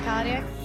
Cardiac.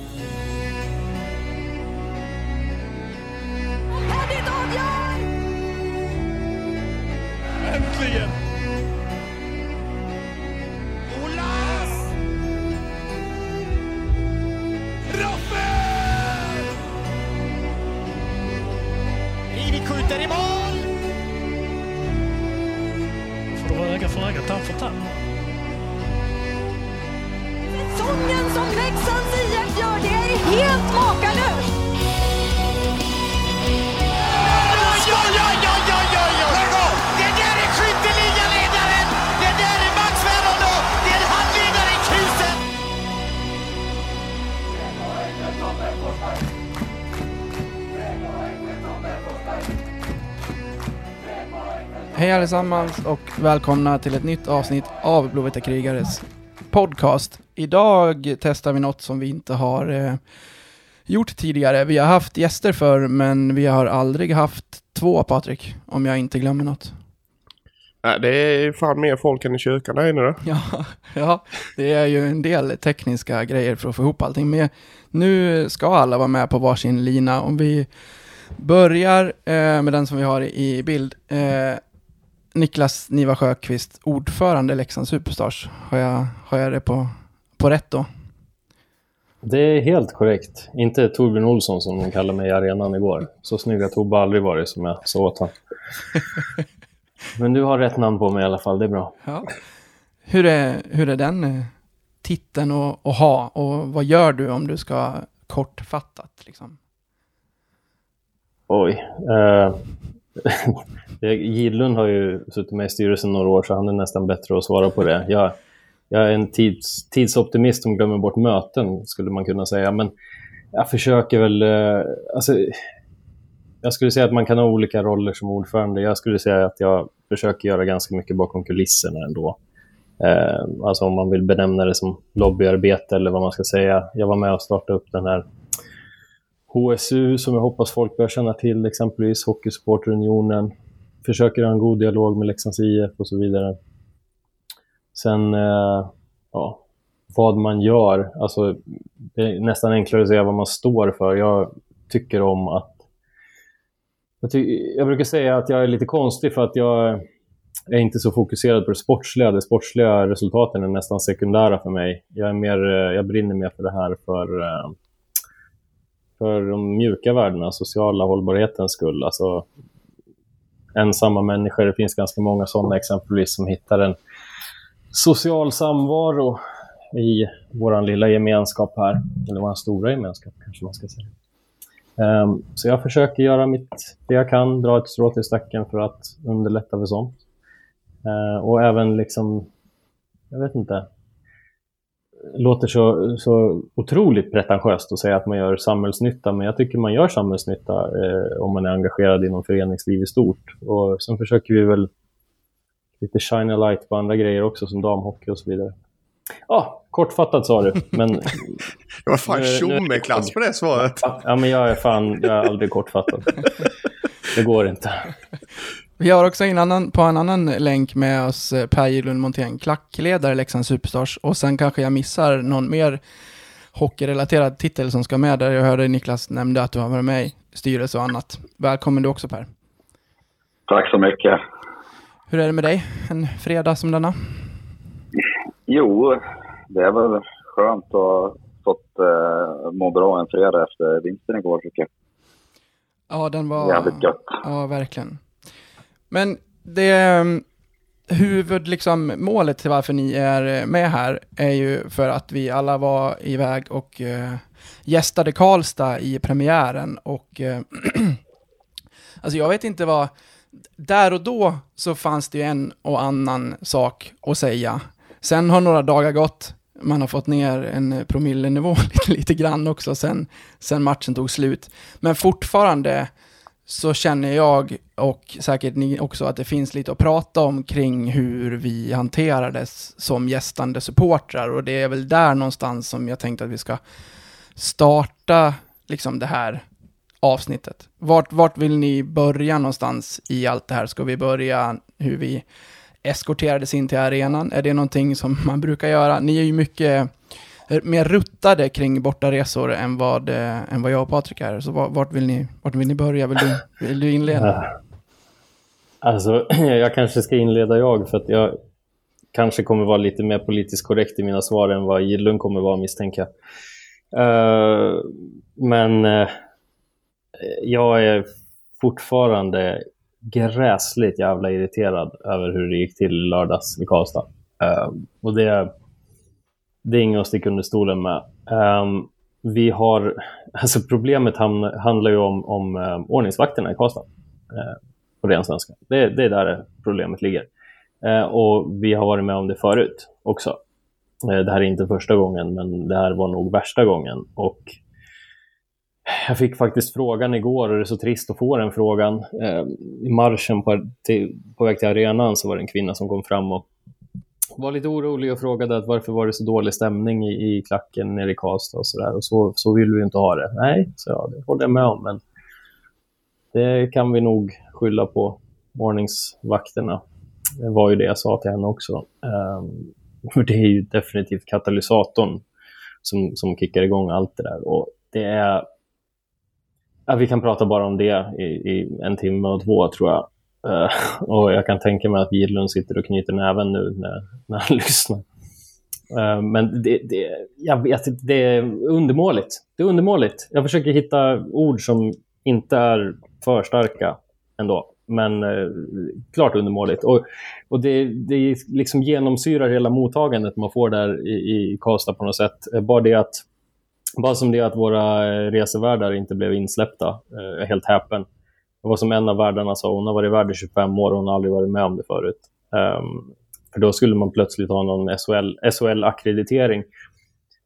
Allesammans och välkomna till ett nytt avsnitt av Blåvita krigares podcast. Idag testar vi något som vi inte har eh, gjort tidigare. Vi har haft gäster för men vi har aldrig haft två, Patrik, om jag inte glömmer något. Nej, det är fan mer folk än i kyrkan där inne då. Ja, ja, det är ju en del tekniska grejer för att få ihop allting. Men nu ska alla vara med på varsin lina. Om vi börjar eh, med den som vi har i bild. Eh, Niklas Niva Sjöqvist, ordförande Leksand Superstars. Har jag, har jag det på, på rätt då? Det är helt korrekt. Inte Torbjörn Olsson som de kallade mig i arenan igår. Så snygg har Tobbe aldrig varit som jag sa åt honom. Men du har rätt namn på mig i alla fall, det är bra. Ja. Hur, är, hur är den eh, titeln att, att ha och vad gör du om du ska kortfattat? Liksom? Oj. Eh, Gidlund har ju suttit med i styrelsen några år så han är nästan bättre att svara på det. Jag, jag är en tids, tidsoptimist som glömmer bort möten skulle man kunna säga. Men jag försöker väl... Eh, alltså, jag skulle säga att man kan ha olika roller som ordförande. Jag skulle säga att jag försöker göra ganska mycket bakom kulisserna ändå. Eh, alltså om man vill benämna det som lobbyarbete eller vad man ska säga. Jag var med och startade upp den här HSU som jag hoppas folk börjar känna till, exempelvis Hockeysupporterunionen. Försöker ha en god dialog med Leksands IF och så vidare. Sen, eh, ja, vad man gör. Alltså, det är nästan enklare att säga vad man står för. Jag tycker om att jag, ty jag, brukar säga att jag är lite konstig för att jag är inte så fokuserad på det sportsliga. De sportsliga resultaten är nästan sekundära för mig. Jag, är mer, eh, jag brinner mer för det här för, eh, för de mjuka värdena, sociala hållbarhetens skull. Alltså, ensamma människor, det finns ganska många sådana exempelvis som hittar en social samvaro i vår lilla gemenskap här, eller vår stora gemenskap kanske man ska säga. Um, så jag försöker göra mitt, det jag kan, dra ett strå till stacken för att underlätta för sånt. Uh, och även liksom, jag vet inte, låter så, så otroligt pretentiöst att säga att man gör samhällsnytta, men jag tycker man gör samhällsnytta eh, om man är engagerad inom föreningsliv i stort. Och sen försöker vi väl lite shine a light på andra grejer också, som damhockey och så vidare. Ja, ah, kortfattat sa du, men... det var fan tjomme-klass på det svaret. Ja, men jag är fan, jag är aldrig kortfattad. det går inte. Vi har också en annan, på en annan länk med oss Per Gylund Montén, klackledare Leksands Superstars. Och sen kanske jag missar någon mer hockeyrelaterad titel som ska med där. Jag hörde Niklas nämnde att du har varit med i styrelse och annat. Välkommen du också Per. Tack så mycket. Hur är det med dig en fredag som denna? Jo, det är väl skönt att ha fått eh, må bra en fredag efter vinsten igår tycker jag. Ja, den var... Jävligt gött. Ja, verkligen. Men det ehm, huvud, liksom, målet till varför ni är eh, med här är ju för att vi alla var iväg och uh, gästade Karlstad i premiären och uh, alltså jag vet inte vad, där och då så fanns det ju en och annan sak att säga. Sen har några dagar gått, man har fått ner en promillenivå lite, lite grann också sen, sen matchen tog slut. Men fortfarande så känner jag och säkert ni också att det finns lite att prata om kring hur vi hanterades som gästande supportrar och det är väl där någonstans som jag tänkte att vi ska starta liksom det här avsnittet. Vart, vart vill ni börja någonstans i allt det här? Ska vi börja hur vi eskorterades in till arenan? Är det någonting som man brukar göra? Ni är ju mycket Eh, mer ruttade kring bortaresor än vad, eh, än vad jag och Patrik är. Så vart vill ni, vart vill ni börja? Vill du, vill du inleda? Alltså, jag kanske ska inleda jag för att jag kanske kommer vara lite mer politiskt korrekt i mina svar än vad Gidlund kommer vara misstänker jag. Uh, men uh, jag är fortfarande gräsligt jävla irriterad över hur det gick till i lördags i Karlstad. Uh, och det, det är inget att sticka under stolen med. Um, vi har, alltså problemet hamn, handlar ju om, om um, ordningsvakterna i Karlstad. Uh, på ren svenska. Det, det är där problemet ligger. Uh, och vi har varit med om det förut också. Uh, det här är inte första gången, men det här var nog värsta gången. Och jag fick faktiskt frågan igår, och det är så trist att få den frågan. I marschen på, till, på väg till arenan så var det en kvinna som kom fram och var lite orolig och frågade att varför var det så dålig stämning i, i klacken nere i Karlstad och sådär. Och så, så vill vi inte ha det. Nej, så jag, det håller jag med om. Men det kan vi nog skylla på ordningsvakterna. Det var ju det jag sa till henne också. Um, för det är ju definitivt katalysatorn som, som kickar igång allt det där. Och det är... Ja, vi kan prata bara om det i, i en timme och två, tror jag. Uh, och jag kan tänka mig att Gidlund sitter och knyter näven nu när, när han lyssnar. Uh, men det, det, jag vet, det är undermåligt. Det är undermåligt. Jag försöker hitta ord som inte är för starka ändå. Men uh, klart undermåligt. Och, och det, det liksom genomsyrar hela mottagandet man får där i, i Karlstad på något sätt. Bara det att bara som det att våra resevärdar inte blev insläppta. Jag är helt häpen. Det var som en av värdarna sa, alltså, hon har varit värd i 25 år och hon har aldrig varit med om det förut. Um, för då skulle man plötsligt ha någon SHL-akkreditering.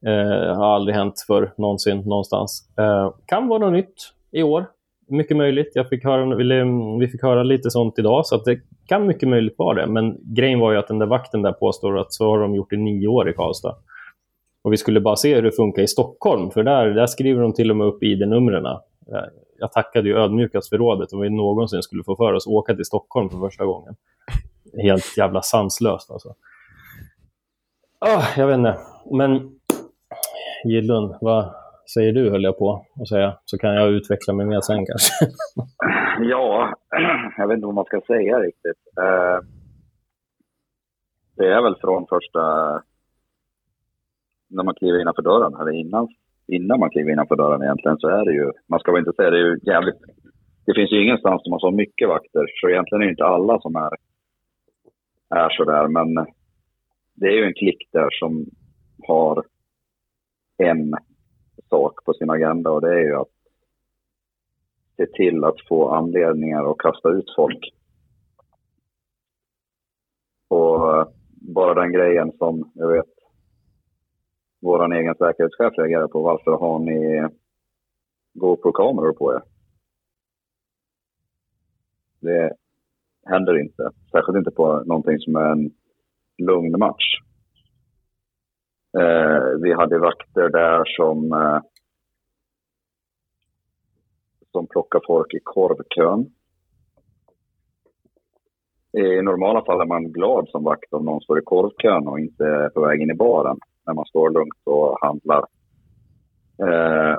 Uh, eh, har aldrig hänt för någonsin någonstans. Uh, kan vara något nytt i år. Mycket möjligt. Jag fick höra, mm, vi fick höra lite sånt idag, så att det kan mycket möjligt vara det. Men grejen var ju att den där vakten där påstår att så har de gjort i nio år i Karlstad. Och vi skulle bara se hur det funkar i Stockholm, för där, där skriver de till och med upp ID-numren. Eh, jag tackade ju ödmjukast för rådet om vi någonsin skulle få för oss att åka till Stockholm för första gången. Helt jävla sanslöst alltså. Oh, jag vet inte. Men Gidlund, vad säger du höll jag på att säga. Så kan jag utveckla mig mer sen kanske. Ja, jag vet inte vad man ska säga riktigt. Eh, det är väl från första... När man kliver innanför dörren, eller innan, innan man kliver innanför dörren egentligen, så är det ju... Man ska väl inte säga det är ju jävligt... Det finns ju ingenstans som har så mycket vakter, så egentligen är det inte alla som är, är så där, men det är ju en klick där som har en sak på sin agenda och det är ju att se till att få anledningar att kasta ut folk. Och eh, bara den grejen som jag vet vår egen säkerhetschef reagerar på. Varför har ni GoPro-kameror på er? Det händer inte. Särskilt inte på någonting som är en lugn match. Eh, vi hade vakter där som, eh, som plockar folk i korvkön. I normala fall är man glad som vakt om någon står i korvkön och inte är på väg in i baren när man står lugnt och handlar. Eh,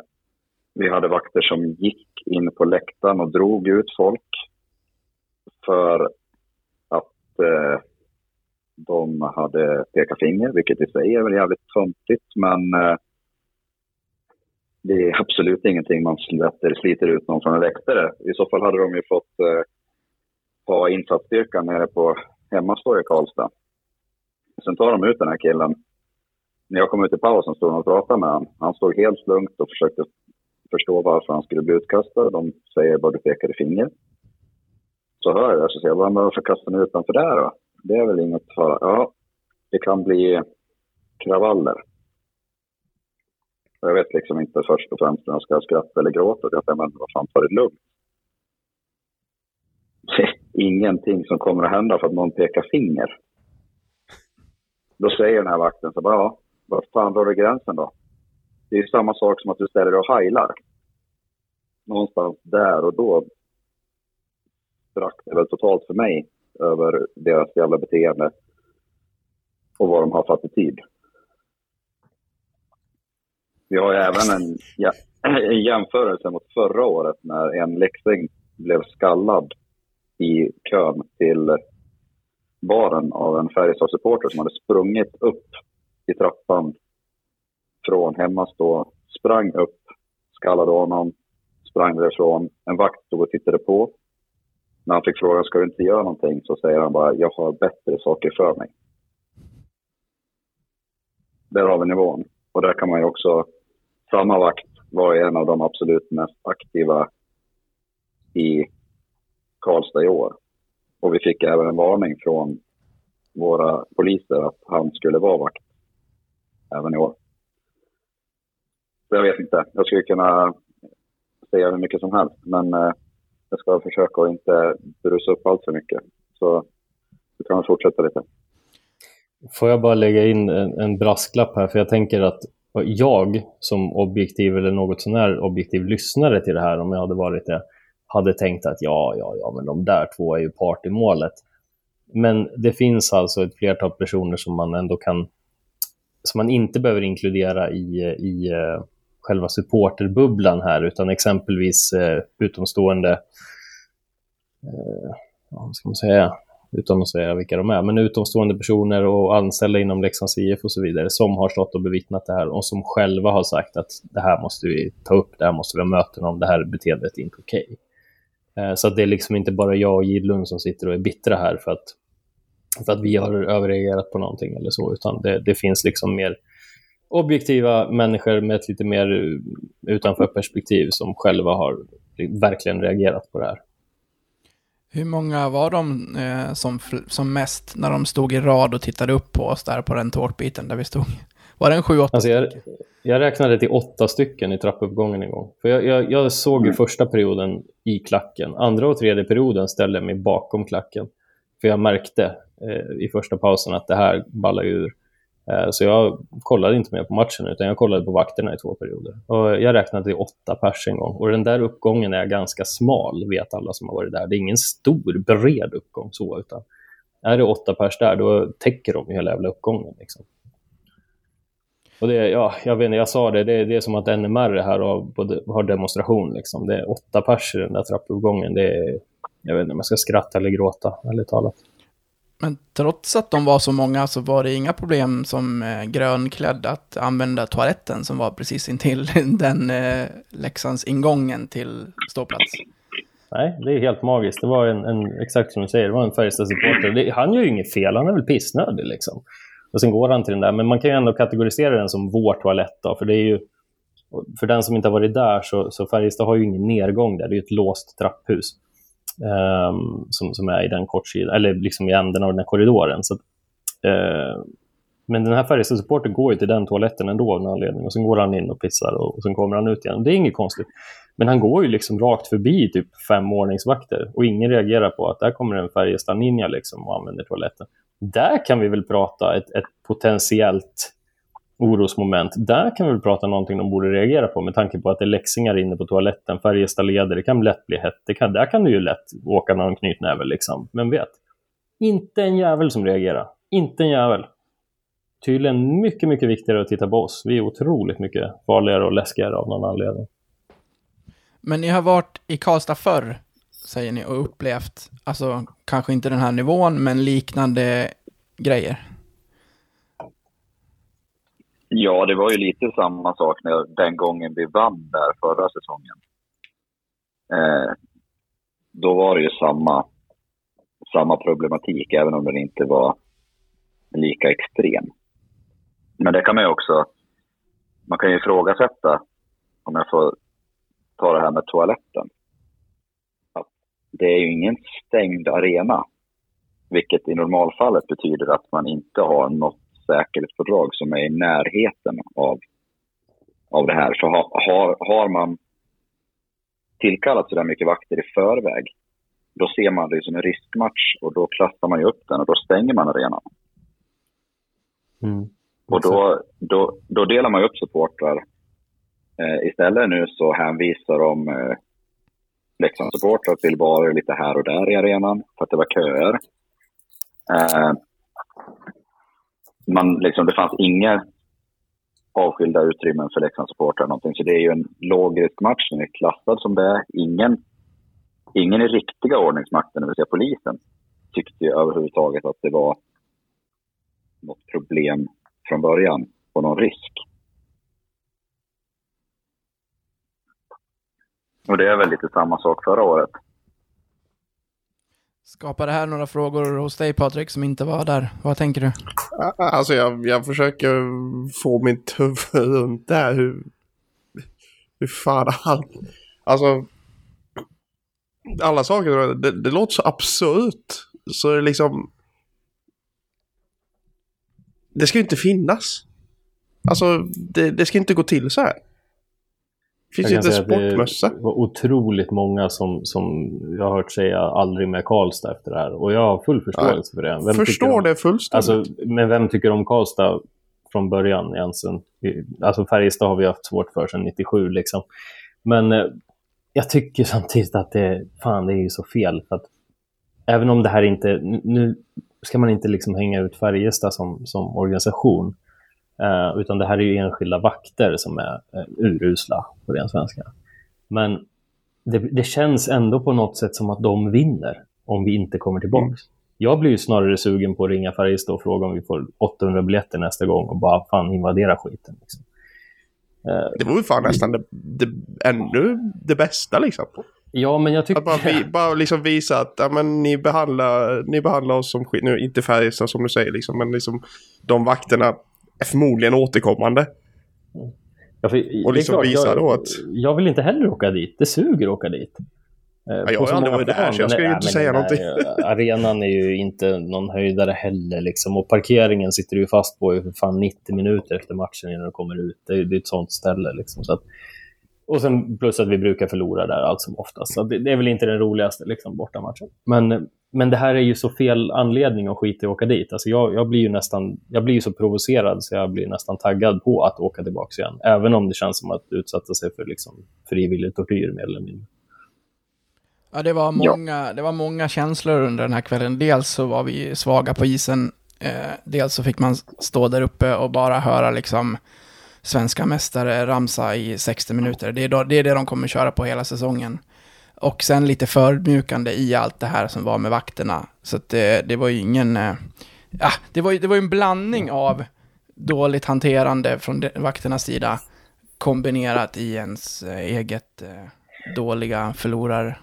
vi hade vakter som gick in på läktaren och drog ut folk för att eh, de hade pekat finger, vilket i sig är väl jävligt töntigt, men eh, det är absolut ingenting man släpper, sliter ut någon från en läktare. I så fall hade de ju fått eh, ha insatsstyrkan nere på hemmastå i Karlstad. Sen tar de ut den här killen. När jag kom ut i pausen stod han och pratade med honom. Han stod helt lugnt och försökte förstå varför han skulle bli utkastad. De säger bara du pekade finger. Så hör jag det, så säger jag, varför kastar ni ut honom för det då? Det är väl inget fara. Ja, det kan bli kravaller. Jag vet liksom inte först och främst om jag ska skratta eller gråta. Jag säger, men vad fan, ta det lugnt. Det är ingenting som kommer att hända för att någon pekar finger. Då säger den här vakten så bara, ja, var fan drar du gränsen då? Det är ju samma sak som att du ställer dig och heilar. Någonstans där och då sprack det väl totalt för mig över deras jävla beteende och vad de har för attityd. Vi har ju även en, ja, en jämförelse mot förra året när en leksing blev skallad i kön till baren av en Färjestad-supporter som hade sprungit upp i trappan från hemmastå, sprang upp, skallade honom, sprang därifrån. En vakt stod och tittade på. När han fick frågan, ska du inte göra någonting? Så säger han bara, jag har bättre saker för mig. Där har vi nivån. Och där kan man ju också, samma vakt var ju en av de absolut mest aktiva i Karlstad i år. Och vi fick även en varning från våra poliser att han skulle vara vakt även i år. Så jag vet inte. Jag skulle kunna säga hur mycket som helst, men eh, jag ska försöka att inte brusa upp allt för mycket. Så du kan fortsätta lite. Får jag bara lägga in en, en brasklapp här, för jag tänker att jag som objektiv eller något sånär objektiv lyssnare till det här, om jag hade varit det, hade tänkt att ja, ja, ja, men de där två är ju part i målet. Men det finns alltså ett flertal personer som man ändå kan, som man inte behöver inkludera i, i eh, själva supporterbubblan här, utan exempelvis eh, utomstående, eh, vad ska man säga, utan att säga vilka de är, men utomstående personer och anställda inom Leksands IF och så vidare som har stått och bevittnat det här och som själva har sagt att det här måste vi ta upp, det här måste vi ha möten om, det här beteendet är inte okej. Okay. Så det är liksom inte bara jag och Gidlund som sitter och är bittra här för att för att vi har överreagerat på någonting eller så, utan det, det finns liksom mer objektiva människor med ett lite mer utanför perspektiv som själva har verkligen reagerat på det här. Hur många var de eh, som, som mest när de stod i rad och tittade upp på oss där på den tårtbiten där vi stod? Var det en sju, åtta alltså jag, jag räknade till åtta stycken i trappuppgången en gång. För jag, jag, jag såg ju mm. första perioden i klacken. Andra och tredje perioden ställde jag mig bakom klacken. För jag märkte eh, Eh, i första pausen att det här ballar ur. Eh, så jag kollade inte mer på matchen utan jag kollade på vakterna i två perioder. Och jag räknade till åtta pers en gång. Och den där uppgången är ganska smal, vet alla som har varit där. Det är ingen stor, bred uppgång så, utan är det åtta pers där, då täcker de hela jävla uppgången. Liksom. Och det, ja, jag vet inte, jag sa det, det, det är som att NMR här har, har demonstration. Liksom. Det är åtta pers i den där trappuppgången. Det är, jag vet inte om jag ska skratta eller gråta, ärligt talat. Men trots att de var så många så var det inga problem som eh, grönklädd att använda toaletten som var precis intill den eh, Leksands ingången till ståplats. Nej, det är helt magiskt. Det var en, en exakt som du säger, det var en Färjestad-supporter. Han gör ju inget fel, han är väl pissnödig liksom. Och sen går han till den där, men man kan ju ändå kategorisera den som vår toalett då, för det är ju för den som inte har varit där så, så Färjestad har ju ingen nedgång där, det är ju ett låst trapphus Ehm, som, som är i den kortsidan, eller liksom i änden av den här korridoren. Så, uh, men den här Färjestad-supporten går ju till den toaletten ändå av någon anledning och sen går han in och pissar och, och sen kommer han ut igen. Det är inget konstigt. Men han går ju liksom rakt förbi typ fem ordningsvakter och ingen reagerar på att där kommer en Färjestad-ninja liksom och använder toaletten. Där kan vi väl prata ett, ett potentiellt orosmoment. Där kan vi väl prata någonting de borde reagera på med tanke på att det är läxingar inne på toaletten, Färjestad leder, det kan lätt bli hett. Det kan, där kan du ju lätt åka någon knytnäve liksom, vem vet? Inte en jävel som reagerar. Inte en jävel. Tydligen mycket, mycket viktigare att titta på oss. Vi är otroligt mycket farligare och läskigare av någon anledning. Men ni har varit i Karlstad förr, säger ni, och upplevt, alltså kanske inte den här nivån, men liknande grejer. Ja, det var ju lite samma sak när, den gången vi vann där förra säsongen. Eh, då var det ju samma, samma problematik, även om den inte var lika extrem. Men det kan man ju också, man kan ju ifrågasätta, om jag får ta det här med toaletten. Att det är ju ingen stängd arena, vilket i normalfallet betyder att man inte har något säkerhetsfördrag som är i närheten av, av det här. Så har, har, har man tillkallat så där mycket vakter i förväg, då ser man det som en riskmatch och då klassar man ju upp den och då stänger man arenan. Mm. Och då, då, då delar man upp supportrar. Eh, istället nu så hänvisar de eh, Leksandssupportrar till barer lite här och där i arenan för att det var köer. Eh, man, liksom, det fanns inga avskilda utrymmen för Leksandssupportrar någonting. Så det är ju en lågrisk match. Den är klassad som det är. Ingen, ingen i riktiga ordningsmakten, det vill säga polisen, tyckte ju överhuvudtaget att det var något problem från början på någon risk. Och det är väl lite samma sak förra året. Skapar det här några frågor hos dig Patrik som inte var där? Vad tänker du? Alltså jag, jag försöker få mitt huvud runt det här. Hur, hur fan allt... Alltså... Alla saker, det, det låter så absurt. Så det liksom... Det ska ju inte finnas. Alltså, det, det ska inte gå till så här. Finns inte sportmössa. Det var otroligt många som, som jag har hört säga aldrig med Karlstad efter det här. Och jag har full förståelse för det. Vem Förstår om, det fullständigt. Alltså, men vem tycker om Karlstad från början egentligen? Alltså Färjestad har vi haft svårt för sedan 97 liksom. Men eh, jag tycker samtidigt att det, fan, det är ju så fel. För att även om det här inte, nu ska man inte liksom hänga ut Färjestad som, som organisation. Uh, utan det här är ju enskilda vakter som är uh, urusla på ren svenska. Men det, det, känns ändå på något sätt som att de vinner om vi inte kommer tillbaka. Mm. Jag blir ju snarare sugen på att ringa Färjestad och fråga om vi får 800 biljetter nästa gång och bara fan invadera skiten. Liksom. Uh, det vore fan nästan det, det, ännu det bästa liksom. Ja, men jag tycker... Att bara, vi, bara liksom visa att ja, men ni, behandlar, ni behandlar oss som skit. Nu, inte Färjestad som du säger, liksom, men liksom, de vakterna är förmodligen återkommande. Ja, för, och liksom visa jag, då att... Jag vill inte heller åka dit. Det suger att åka dit. Eh, ja, jag har aldrig varit där, så jag ska ju inte säga någonting. arenan är ju inte någon höjdare heller. Liksom. Och parkeringen sitter du fast på i fan 90 minuter efter matchen innan du kommer ut. Det är, är ett sånt ställe. Liksom. Så att, och sen plus att vi brukar förlora där allt som oftast. Så det, det är väl inte den roligaste liksom, bortamatchen. Men, men det här är ju så fel anledning att skita i att åka dit. Alltså jag, jag blir ju nästan, jag blir så provocerad så jag blir nästan taggad på att åka tillbaka igen. Även om det känns som att utsätta sig för liksom, frivillig tortyr mer eller mindre. Ja, det var, många, ja. det var många känslor under den här kvällen. Dels så var vi svaga på isen. Eh, dels så fick man stå där uppe och bara höra liksom svenska mästare ramsa i 60 minuter. Det är, då, det är det de kommer köra på hela säsongen. Och sen lite förmjukande i allt det här som var med vakterna. Så det, det var ju ingen... Ja, det var ju det var en blandning av dåligt hanterande från vakternas sida kombinerat i ens eh, eget eh, dåliga förlorar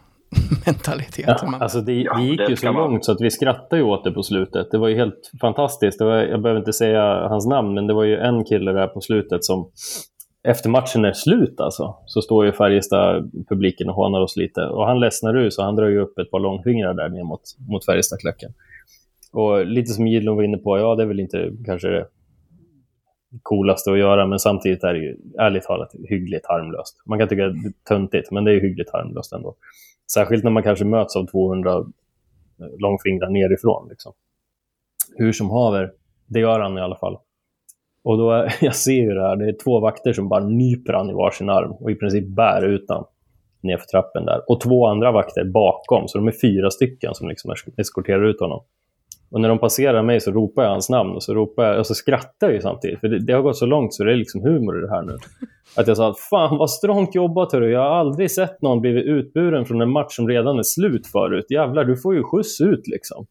mentalitet. Ja, alltså det, det gick ju så långt så att vi skrattade ju åt det på slutet. Det var ju helt fantastiskt. Var, jag behöver inte säga hans namn, men det var ju en kille där på slutet som efter matchen är slut alltså, så står ju Färjestad-publiken och hånar oss lite. Och han ledsnar ur, så han drar ju upp ett par långfingrar där ner mot, mot Färjestad-klacken. Och lite som Gidlund var inne på, ja det är väl inte kanske det coolaste att göra, men samtidigt är det ju ärligt talat hyggligt harmlöst. Man kan tycka att det är töntigt, men det är ju hyggligt harmlöst ändå. Särskilt när man kanske möts av 200 långfingrar nerifrån. Liksom. Hur som haver, det gör han i alla fall. Och då, jag ser ju det här, det är två vakter som bara nyper han i varsin arm och i princip bär ut han nerför trappen där. Och två andra vakter bakom, så de är fyra stycken som liksom eskorterar ut honom. Och när de passerar mig så ropar jag hans namn och så, ropar jag, och så skrattar jag ju samtidigt. För det, det, har gått så långt så det är liksom humor i det här nu. Att jag sa att fan vad strångt jobbat hörru. Jag har aldrig sett någon blivit utburen från en match som redan är slut förut. Jävlar, du får ju skjuts ut liksom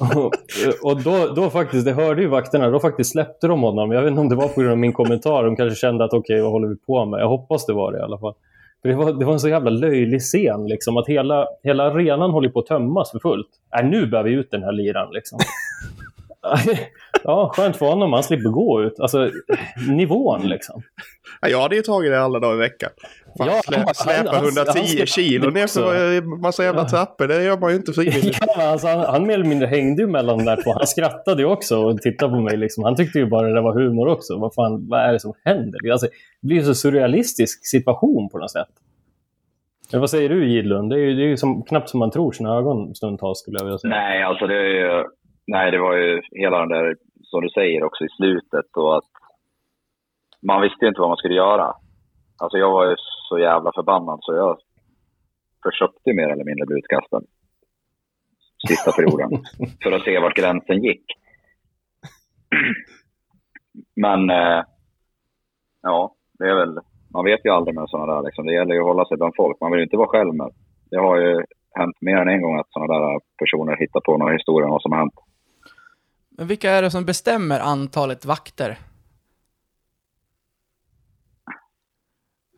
och, och då, då faktiskt, det hörde ju vakterna, då faktiskt släppte de honom. Jag vet inte om det var på grund av min kommentar. De kanske kände att okej, okay, vad håller vi på med? Jag hoppas det var det i alla fall. För det, var, det var en så jävla löjlig scen, liksom, att hela, hela arenan håller på att tömmas för fullt. Äh, nu bär vi ut den här liran. Liksom. ja, skönt för honom, han slipper gå ut. Alltså, nivån liksom. Ja, jag hade ju tagit det alla dagar i veckan. Fan, ja, släpa, släpa 110 kilo ner för massa jävla ja. trappor, det gör man ju inte frivilligt. Ja, alltså, han, han mer eller mindre hängde ju mellan de där två. Han skrattade ju också och tittade på mig. Liksom. Han tyckte ju bara det var humor också. Vad fan, vad är det som händer? Alltså, det blir ju så surrealistisk situation på något sätt. Men vad säger du Gidlund? Det är ju, det är ju som, knappt som man tror sina ögon stundtals skulle jag vilja säga. Nej, alltså det är ju, nej, det var ju hela den där, som du säger också i slutet och att man visste ju inte vad man skulle göra. Alltså jag var ju så jävla förbannad så jag försökte mer eller mindre bli utkastad. Sista perioden. för att se vart gränsen gick. Men eh, ja, det är väl, man vet ju aldrig med sådana där. Liksom. Det gäller ju att hålla sig bland folk. Man vill ju inte vara själv med. Det har ju hänt mer än en gång att sådana där personer hittar på några historier om vad som har hänt. Men vilka är det som bestämmer antalet vakter?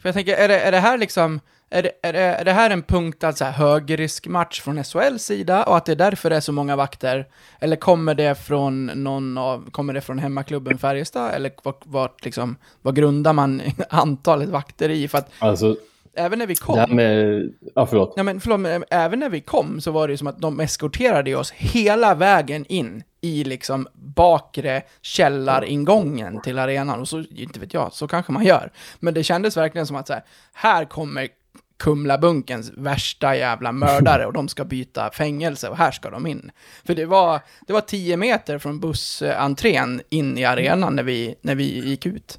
För jag tänker, är det, är det här liksom, är det, är det, är det här en punkt, alltså här, högriskmatch från SHLs sida och att det är därför det är så många vakter? Eller kommer det från någon av, kommer det från hemmaklubben Färjestad? Eller vart, vart liksom, vad grundar man antalet vakter i? För att Alltså, även när vi kom... det här med... Ja, förlåt. Ja, men förlåt, men även när vi kom så var det ju som att de eskorterade oss hela vägen in i liksom bakre källaringången till arenan. Och så, inte vet jag, så kanske man gör. Men det kändes verkligen som att så här, här kommer Kumlabunkens värsta jävla mördare och de ska byta fängelse och här ska de in. För det var, det var tio meter från bussentrén in i arenan när vi, när vi gick ut.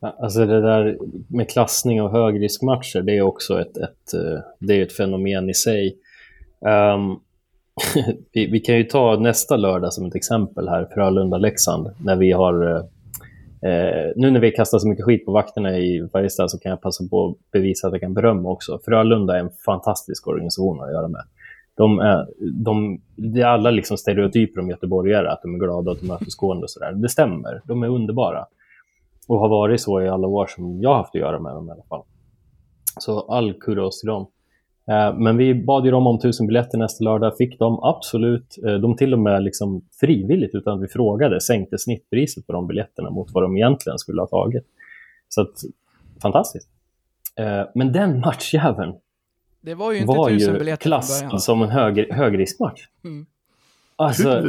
Alltså det där med klassning av högriskmatcher, det är också ett, ett, eh, det är ett fenomen i sig. Um, vi, vi kan ju ta nästa lördag som ett exempel här, Frölunda-Leksand, när vi har eh, eh, nu när vi kastar så mycket skit på vakterna i Färjestad så kan jag passa på att bevisa att jag kan berömma också. Frölunda är en fantastisk organisation att göra med. De är, de, det är alla liksom stereotyper om göteborgare, att de är glada och tillmötesgående och sådär. Det stämmer, de är underbara. Och har varit så i alla år som jag har haft att göra med dem i alla fall. Så all kudos till dem. Eh, Men vi bad ju dem om tusen biljetter nästa lördag, fick de absolut. Eh, De till och med liksom frivilligt, utan att vi frågade, sänkte snittpriset på de biljetterna mot vad de egentligen skulle ha tagit. Så att, fantastiskt. Eh, Men den matchjäveln Det var ju inte var tusen ju klassad som en hög, högriskmatch. Mm. Alltså,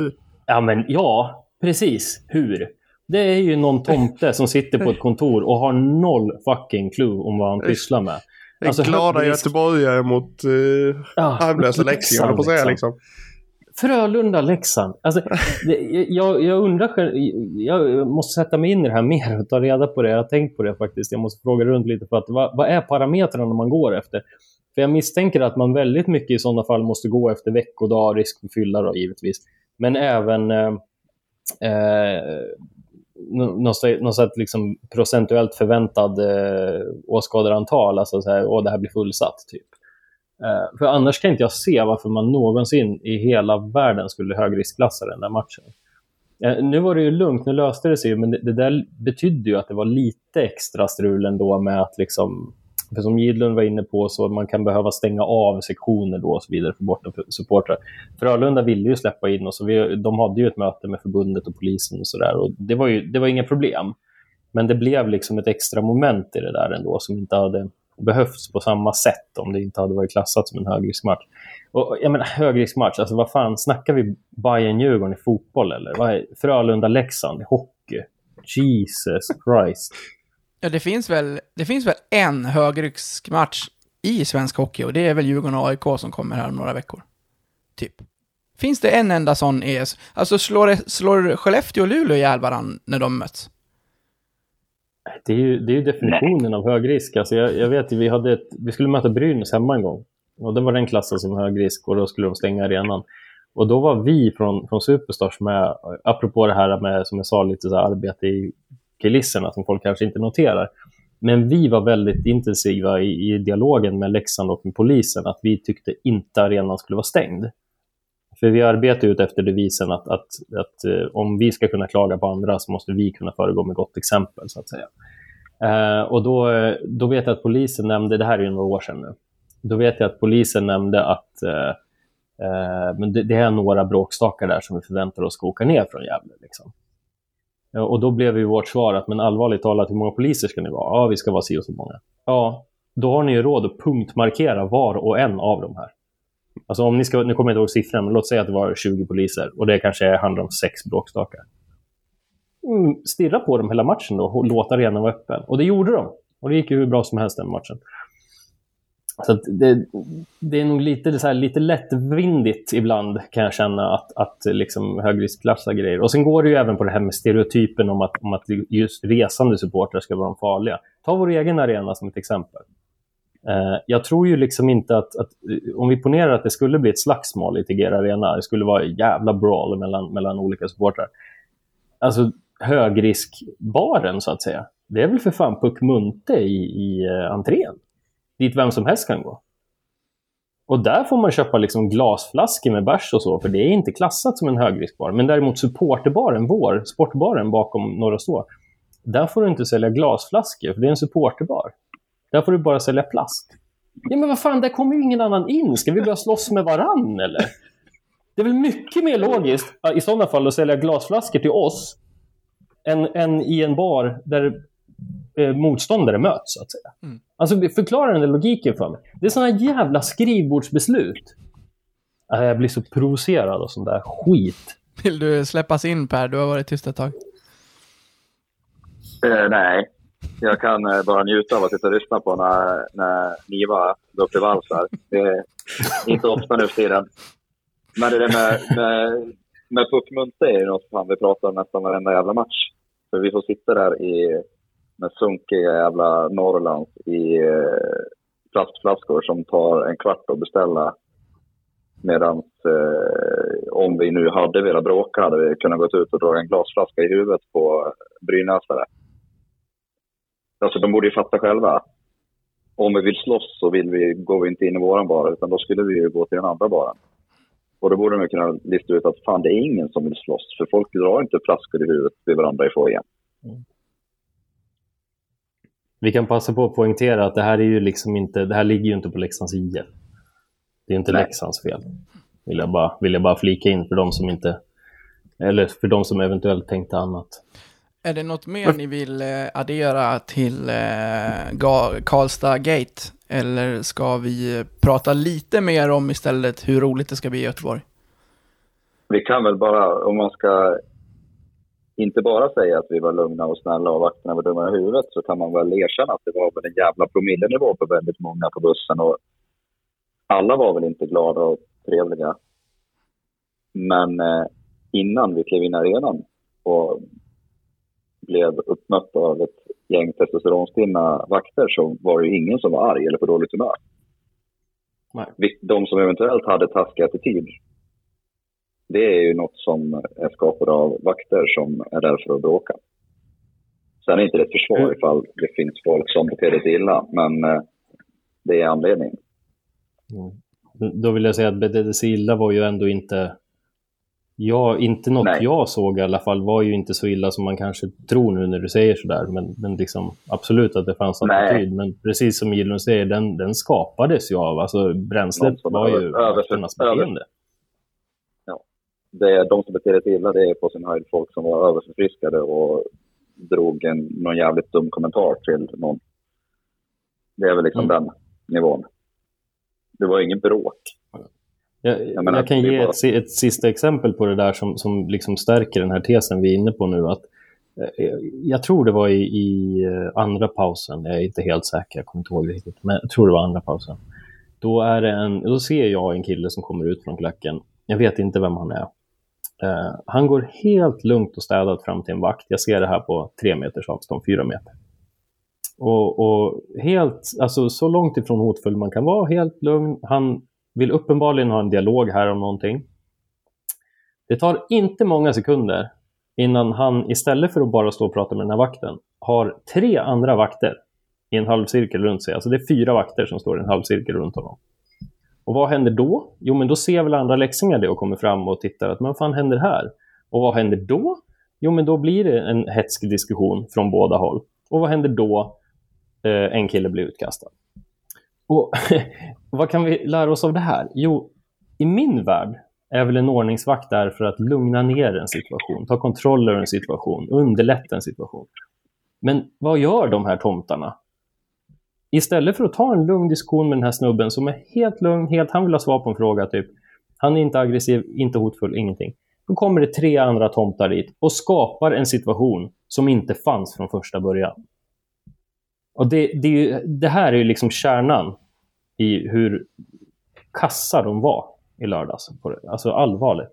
ja, men ja, precis. Hur? Det är ju någon tomte som sitter på ett kontor och har noll fucking clue om vad han pysslar med. Den Alltså, glada högrisk- göteborgare mot uh, Ja, höll jag på säga liksom. Frölunda-Leksand. Alltså, det, jag, jag undrar själv, jag måste sätta mig in i det här mer och ta reda på det. Jag har tänkt på det faktiskt. Jag måste fråga runt lite för att vad, vad är parametrarna man går efter? För jag misstänker att man väldigt mycket i sådana fall måste gå efter veckodag, risk för fylla då givetvis. Men även eh, eh, något, sätt- liksom procentuellt förväntad eh, åskådarantal. Alltså så här, åh det här blir fullsatt typ. Eh, för annars kan inte jag se varför man någonsin i hela världen skulle högriskklassa den där matchen. Eh, nu var det ju lugnt, nu löste det sig men det, det där betydde ju att det var lite extra strul ändå med att liksom, för som Gidlund var inne på, så man kan behöva stänga av sektioner då och så vidare för bortasupportrar. Frölunda ville ju släppa in oss och vi, de hade ju ett möte med förbundet och polisen och sådär och det var ju det var inga problem. Men det blev liksom ett extra moment i det där ändå som inte hade behövts på samma sätt om det inte hade varit klassat som en högriskmatch. Och jag menar högriskmatch, alltså vad fan, snackar vi Bayern-Djurgården i fotboll eller? Frölunda-Leksand i hockey? Jesus Christ. Ja, det finns väl, det finns väl en högriskmatch i svensk hockey och det är väl Djurgården och AIK som kommer här om några veckor. Typ. Finns det en enda sån ES? Alltså slår, det, slår Skellefteå och Luleå ihjäl varandra när de möts? Det är ju, det är ju definitionen av högrisk. Alltså jag, jag vet, vi, hade ett, vi skulle möta Brynäs hemma en gång. Och det var den klassen som högrisk och då skulle de stänga arenan. Och då var vi från, från Superstars med, apropå det här med, som jag sa, lite så här arbete i kulisserna som folk kanske inte noterar. Men vi var väldigt intensiva i, i dialogen med Leksand och med polisen att vi tyckte inte arenan skulle vara stängd. För vi arbetar ut efter devisen att, att, att eh, om vi ska kunna klaga på andra så måste vi kunna föregå med gott exempel, så att säga. Eh, och då, då vet jag att polisen nämnde, det här är ju några år sedan nu, då vet jag att polisen nämnde att eh, eh, men det, det är några bråkstakar där som vi förväntar oss ska åka ner från Gävle. Liksom. Ja, Och då blev ju vårt svar att men allvarligt talat, hur många poliser ska ni vara? Ja, vi ska vara si och så många. Ja, då har ni ju råd att punktmarkera var och en av de här. Alltså om ni ska, nu kommer jag inte ihåg siffran, men låt säga att det var 20 poliser och det kanske handlar om sex bråkstakar. Mm, stirra på dem hela matchen då och låta arenan vara öppen. Och det gjorde de. Och det gick ju hur bra som helst den matchen. Så att det, det är nog lite, så här, lite lättvindigt ibland kan jag känna att, att liksom högriskklassa grejer. Och sen går det ju även på det här med stereotypen om att, om att just resande supportrar ska vara de farliga. Ta vår egen arena som ett exempel. Eh, jag tror ju liksom inte att, att om vi ponerar att det skulle bli ett slagsmål i Tegera Arena, det skulle vara en jävla brawl mellan, mellan olika supportrar. Alltså, högriskbaren så att säga. Det är väl för fan Puck Munte i, i eh, entrén. Dit vem som helst kan gå. Och där får man köpa liksom glasflaskor med bärs och så, för det är inte klassat som en högriskbar. Men däremot supporterbaren, vår, sportbaren bakom Norra Stå, där får du inte sälja glasflaskor, för det är en supporterbar. Där får du bara sälja plast. Ja men vad fan, där kommer ju ingen annan in. Ska vi börja slåss med varann eller? Det är väl mycket mer logiskt i sådana fall att sälja glasflaskor till oss än, än i en bar där eh, motståndare möts, så att säga. Mm. Alltså, förklara den där logiken för mig. Det är sådana jävla skrivbordsbeslut. Äh, Jag blir så provocerad av sån där skit. Vill du släppas in Per? Du har varit tyst ett tag. Eh, nej, jag kan eh, bara njuta av att sitta och lyssna på när, när Niva går upp i vals här. Det är inte ofta nu för tiden. Men det där med, med, med puckmunter är ju något fan vi pratar om nästan varenda jävla match. För vi får sitta där i, med sunkiga jävla Norrlands i eh, plastflaskor som tar en kvart att beställa. Medan eh, om vi nu hade velat bråka hade vi kunnat gå ut och dra en glasflaska i huvudet på brynäsare. Alltså de borde ju fatta själva. Om vi vill slåss så vill vi, går vi inte in i våran bar utan då skulle vi ju gå till den andra baren. Och då borde de ju kunna lista ut att fan det är ingen som vill slåss för folk drar inte flaskor i huvudet vid varandra i foajén. Mm. Vi kan passa på att poängtera att det här, är ju liksom inte, det här ligger ju inte på Leksands IF. Det är inte Nej. Leksands fel. Vill jag, bara, vill jag bara flika in för de som inte... Eller för de som eventuellt tänkte annat. Är det något mer ni vill eh, addera till eh, Karlstad Gate? Eller ska vi prata lite mer om istället hur roligt det ska bli i Göteborg? Vi kan väl bara, om man ska inte bara säga att vi var lugna och snälla och vakterna var dumma i huvudet så kan man väl erkänna att det var väl en jävla promillenivå på väldigt många på bussen och alla var väl inte glada och trevliga. Men eh, innan vi klev in i arenan och blev uppmötta av ett gäng testosteronstinna vakter så var det ju ingen som var arg eller på dåligt humör. Nej. De som eventuellt hade taskig attityd det är ju något som är skapat av vakter som är där för att bråka. Sen är inte det ett försvar Mm. ifall det finns folk som beter sig illa, men eh, det är anledningen. Då vill jag säga att betedde sig illa var ju ändå inte... Ja, inte något Nej. jag såg i alla fall var ju inte så illa som man kanske tror nu när du säger sådär. Men, men liksom, absolut att det fanns attityd. Men precis som Gillon säger, den, den skapades ju av... Alltså bränslet var ju över- över- vakternas över- beteende. Det är, de som beter sig illa, det är på sin höjd folk som var överförfriskade och drog en, någon jävligt dum kommentar till någon. Det är väl liksom Mm. den nivån. Det var ingen bråk. Jag, Jag menar, jag kan ge bara- ett, ett sista exempel på det där som, som liksom stärker den här tesen vi är inne på nu. Att, eh, jag tror det var i, i eh, andra pausen, jag är inte helt säker, jag kommer inte ihåg riktigt, men jag tror det var andra pausen. Då, är en, då ser jag en kille som kommer ut från klacken. Jag vet inte vem han är. Eh, han går helt lugnt och städat fram till en vakt. Jag ser det här på tre meters avstånd, fyra meter. Och, och helt, alltså så långt ifrån hotfull man kan vara, helt lugn. Han vill uppenbarligen ha en dialog här om någonting. Det tar inte många sekunder innan han istället för att bara stå och prata med den här vakten har tre andra vakter i en halvcirkel runt sig. Alltså det är fyra vakter som står i en halvcirkel runt honom. Och vad händer då? Jo, men då ser väl andra läxingar det och kommer fram och tittar att men vad fan händer här? Och vad händer då? Jo, men då blir det en hetsk diskussion från båda håll. Och vad händer då? Eh, en kille blir utkastad. Och vad kan vi lära oss av det här? Jo, i min värld är väl en ordningsvakt där för att lugna ner en situation, ta kontroll över en situation, underlätta en situation. Men vad gör de här tomtarna? Istället för att ta en lugn diskussion med den här snubben som är helt lugn, helt, han vill ha svar på en fråga typ. Han är inte aggressiv, inte hotfull, ingenting. Då kommer det tre andra tomtar dit och skapar en situation som inte fanns från första början. Och det, det, är ju, det här är ju liksom kärnan i hur kassa de var i lördags. På det. Alltså allvarligt.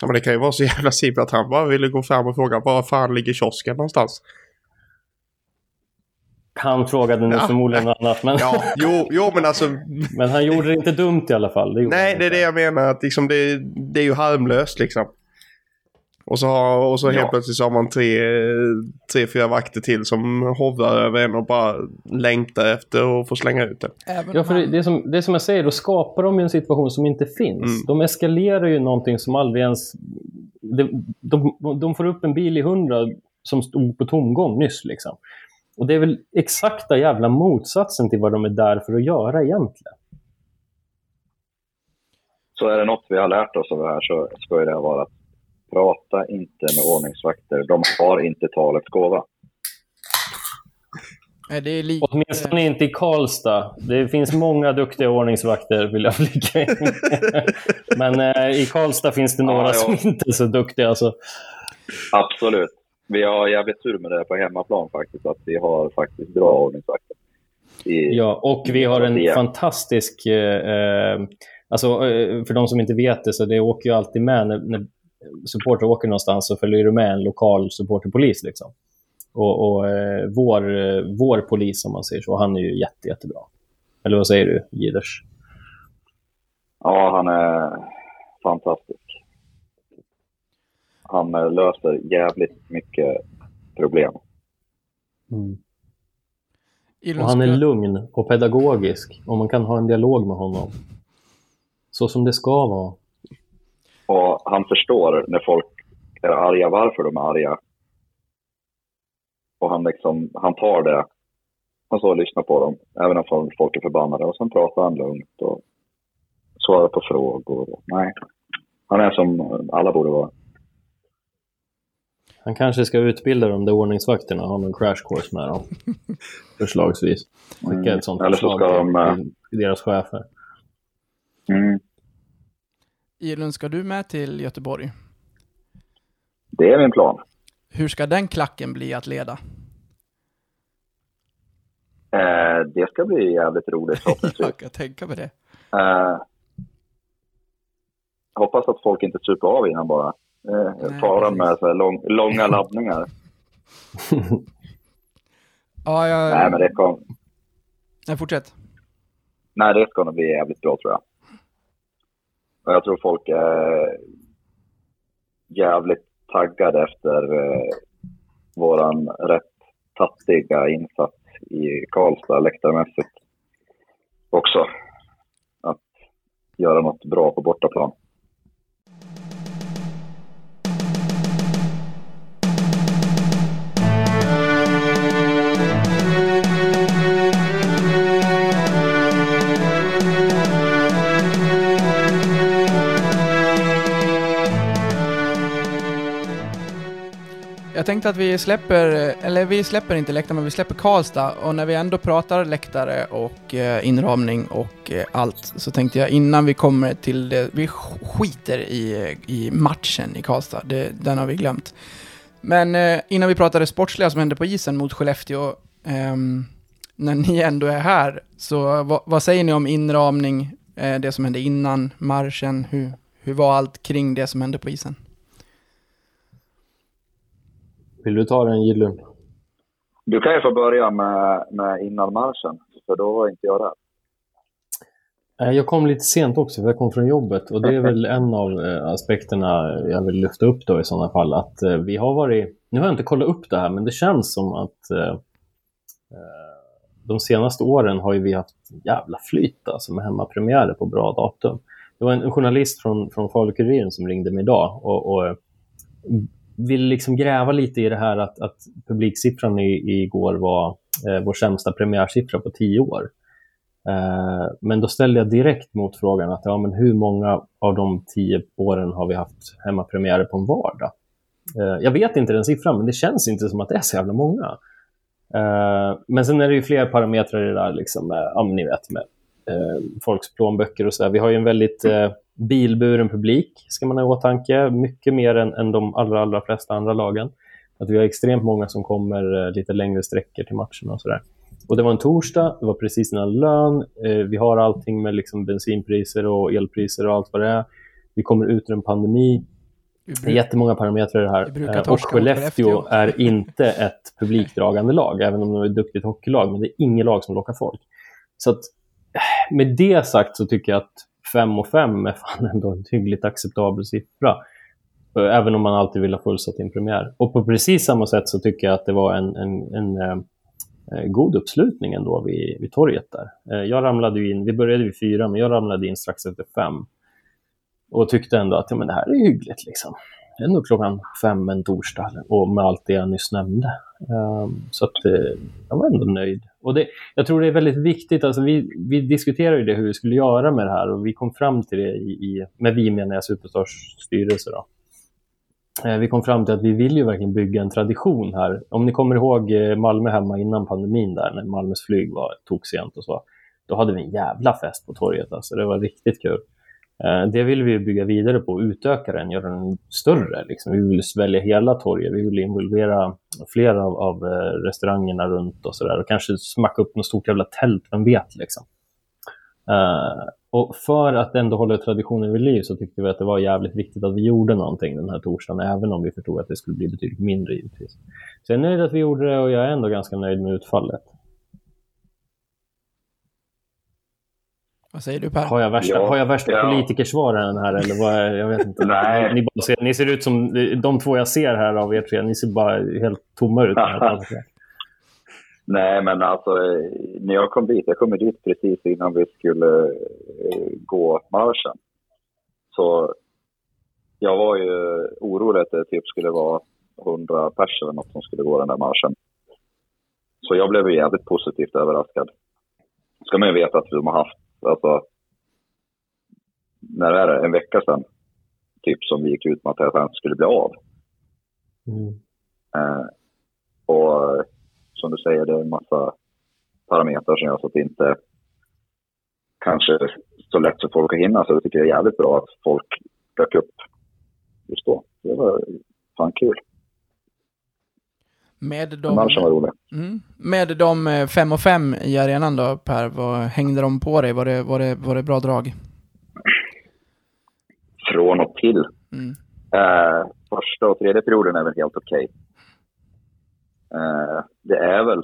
Ja, men det kan ju vara så jävla simpelt att han bara ville gå fram och fråga var fan ligger kiosken någonstans? Han frågade nu Ja. förmodligen något annat, men, Ja, jo, jo men alltså. men han gjorde det inte dumt i alla fall. Det Nej, det är det jag menar. Att liksom det, det är ju harmlöst liksom. Och så, har, och så helt Ja. plötsligt så har man tre, tre, fyra vakter till som hovrar över en och bara längtar efter att få slänga ut det. Även Ja, för det, det, är som, det är som jag säger, då skapar de ju en situation som inte finns. Mm. De eskalerar ju någonting som aldrig ens... De, de, de får upp en bil i hundra som stod på tomgång nyss. Liksom. Och det är väl exakta jävla motsatsen till vad de är där för att göra egentligen. Så är det något vi har lärt oss av det här så ska det vara att prata inte med ordningsvakter. De har inte talets gåva. Nej, det är lite... Åtminstone inte i Karlstad. Det finns många duktiga ordningsvakter, vill jag flika in. Men eh, i Karlstad finns det några Ja, ja. som inte är så duktiga. Alltså. Absolut. Vi har jävligt tur med det på hemmaplan faktiskt, att vi har faktiskt bra ordningsvakter. I, Ja, och vi har en fantastisk... Eh, eh, alltså, eh, för de som inte vet det, så det åker ju alltid med när, när supportrar åker någonstans så följer det med en lokal supporterpolis. Liksom. Och, och eh, vår, eh, vår polis, om man säger så, han är ju jätte, jättebra. Eller vad säger du, Giders? Ja, han är fantastisk. Han eh, löser jävligt mycket problem. Och han är lugn och pedagogisk och man kan ha en dialog med honom. Så som det ska vara. Och han förstår när folk är arga varför de är arga. Och han, liksom, han tar det. Han står och lyssnar på dem, även om folk är förbannade. Och sen pratar han lugnt och svarar på frågor. Nej, han är som alla borde vara. Han kanske ska utbilda de där ordningsvakterna och ha någon crash course med dem. Förslagsvis. Skicka ett sånt Eller så förslag ska de, eh, till, till deras chefer. Mm. Ilun, ska du med till Göteborg? Det är min plan. Hur ska den klacken bli att leda? Eh, det ska bli jävligt roligt förhoppningsvis. Jag kan tänka mig det. Eh, hoppas att folk inte super av innan bara. Eh, faran med så här lång, långa laddningar. Ja, jag... Nej, men det, kom, Nej, fortsätt. nej, det ska nog bli jävligt bra tror jag. Och jag tror folk är jävligt taggade efter eh, våran rätt tattiga insats i Karlstad läktarmässigt också. Att göra något bra på bortaplan. Jag tänkte att vi släpper, eller vi släpper inte läktare, men vi släpper Karlstad. Och när vi ändå pratar läktare och eh, inramning och eh, allt, så tänkte jag innan vi kommer till det, vi skiter i, i matchen i Karlstad, det, den har vi glömt. Men eh, innan vi pratar det sportsliga som hände på isen mot Skellefteå, ehm, när ni ändå är här, så vad, vad säger ni om inramning, eh, det som hände innan marschen, hur, hur var allt kring det som hände på isen? Vill du ta den, Gidlund? Du kan ju få börja med, med innan marschen, för då var inte jag där. Eh, Jag kom lite sent också, för jag kom från jobbet. Och det är väl en av eh, aspekterna jag vill lyfta upp då i sådana fall. Att eh, vi har varit, nu har jag inte kollat upp det här, men det känns som att eh, de senaste åren har ju vi haft jävla flyt alltså, med hemmapremiärer på bra datum. Det var en, en journalist från, från Falu-Kuriren som ringde mig idag och, och vill ville liksom gräva lite i det här att, att publiksiffran i, igår var eh, vår sämsta premiärsiffra på tio år. Eh, men då ställde jag direkt mot frågan att ja, men hur många av de tio åren har vi haft hemmapremiärer på en vardag? Eh, jag vet inte den siffran, men det känns inte som att det är så jävla många. Eh, men sen är det ju fler parametrar i det där, liksom, med, ja, ni vet, med eh, folks plånböcker och så där. Vi har ju en väldigt eh, bilburen publik, ska man ha i åtanke. Mycket mer än, än de allra, allra flesta andra lagen. Att vi har extremt många som kommer eh, lite längre sträckor till matcherna och sådär. Och det var en torsdag, det var precis innan lön. Eh, vi har allting med liksom bensinpriser och elpriser och allt vad det är. Vi kommer ut ur en pandemi. Det är jättemånga parametrar i det här. Eh, och mot Skellefteå är inte ett publikdragande lag, även om de är ett duktigt hockeylag. Men det är inget lag som lockar folk. Så att, eh, med det sagt så tycker jag att 5 och 5 är fan ändå en hyggligt acceptabel siffra. Eh, även om man alltid vill ha fullsatt i en premiär. Och på precis samma sätt så tycker jag att det var en, en, en eh, eh, god uppslutning ändå vid, vid torget där. Eh, jag ramlade ju in, vi började vid fyra, men jag ramlade in strax efter fem. Och tyckte ändå att ja, men det här är hyggligt. Liksom. Det är nog klockan fem en torsdag och med allt det jag nyss nämnde. Ehm, så att, eh, jag var ändå nöjd. Och det, jag tror det är väldigt viktigt, alltså vi, vi diskuterade ju det hur vi skulle göra med det här och vi kom fram till det i, i med vi menar jag Superstars styrelse. Då. Eh, vi kom fram till att vi vill ju verkligen bygga en tradition här. Om ni kommer ihåg eh, Malmö hemma innan pandemin där, när Malmös flyg var toksent och så. Då hade vi en jävla fest på torget, alltså. det var riktigt kul. Eh, det vill vi bygga vidare på, utöka den, göra den större. Liksom. Vi vill svälja hela torget, vi vill involvera flera av, av eh, restaurangerna runt och sådär. Och kanske smacka upp något stort jävla tält, vem vet liksom. Uh, och för att ändå hålla traditionen vid liv så tyckte vi att det var jävligt viktigt att vi gjorde någonting den här torsdagen, även om vi förstod att det skulle bli betydligt mindre givetvis. Så jag är nöjd att vi gjorde det och jag är ändå ganska nöjd med utfallet. Vad säger du Per? Har jag värsta, Ja, har jag värsta ja. politikersvaren här eller vad är, jag vet inte. Nej. Ni, bara ser, ni ser ut som, de två jag ser här av er tre, ni ser bara helt tomma ut. Nej, men alltså när jag kom dit, jag kom dit precis innan vi skulle eh, gå marschen. Så jag var ju orolig att det typ skulle vara 100 personer eller något som skulle gå den där marschen. Så jag blev ju jävligt positivt överraskad. Ska man ju veta att de har haft, alltså, när är det, en vecka sedan, typ som vi gick ut med att det här skulle bli av. Mm. Eh, och som du säger, det är en massa parametrar som gör så att det inte kanske så lätt för folk att hinna. Så jag tycker det är jävligt bra att folk dök upp just då. Det var fan kul. Med De... Marschen var rolig. mm, med de eh, fem och fem i arenan då, Per, vad hängde de på dig? Var det, var det, var det bra drag? Från och till. Mm. Eh, första och tredje perioden är väl helt okej. Eh, det är väl...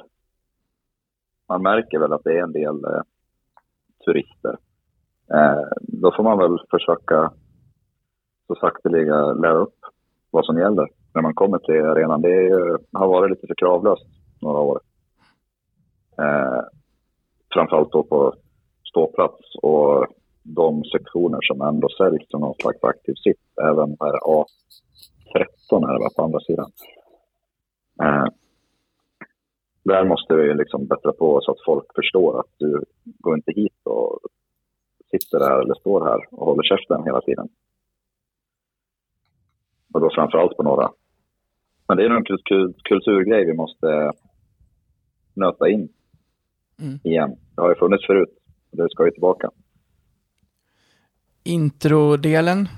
Man märker väl att det är en del eh, turister. Eh, då får man väl försöka så sakteliga lära upp vad som gäller när man kommer till arenan. Det ju- har varit lite för kravlöst några år. Eh, framförallt då på ståplats och de sektioner som ändå säljs som någon slags aktiv sitt, även här A13 här va, på andra sidan. Eh, där måste vi liksom bättra på så att folk förstår att du går inte hit och sitter där eller står här och håller käften hela tiden. Och då framförallt på några men det är nog en kul- kul- kulturgrej vi måste nöta in Mm. igen. Det har ju funnits förut. Det ska ju tillbaka. Introdelen,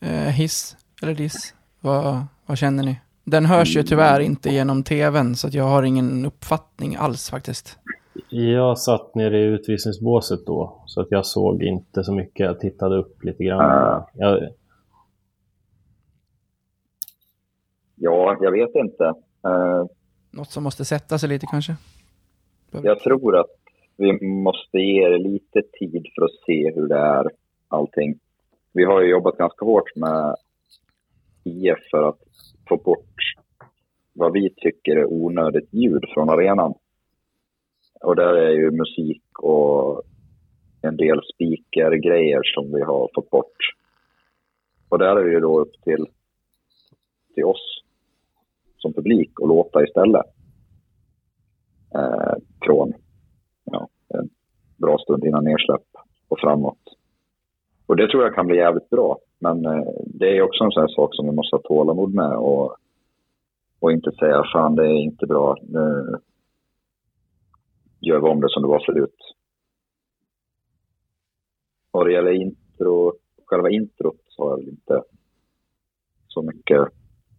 eh, hiss eller diss, vad, vad känner ni? Den hörs ju tyvärr inte genom tvn, så att jag har ingen uppfattning alls faktiskt. Jag satt nere i utvisningsbåset då, så att jag såg inte så mycket. Jag tittade upp lite grann. Ah. Jag, Ja, jag vet inte. Eh, Något som måste sätta sig lite kanske? Jag tror att vi måste ge det lite tid för att se hur det är, allting. Vi har ju jobbat ganska hårt med IF för att få bort vad vi tycker är onödigt ljud från arenan. Och där är ju musik och en del speakergrejer som vi har fått bort. Och där är det ju då upp till, till oss som publik och låta istället eh, från ja, en bra stund innan nedsläpp och framåt. Och det tror jag kan bli jävligt bra. Men eh, det är också en sån här sak som vi måste ha tålamod med och, och inte säga fan det är inte bra, nu gör vi om det som det var förut. Vad det gäller intro, själva introt så har jag väl inte så mycket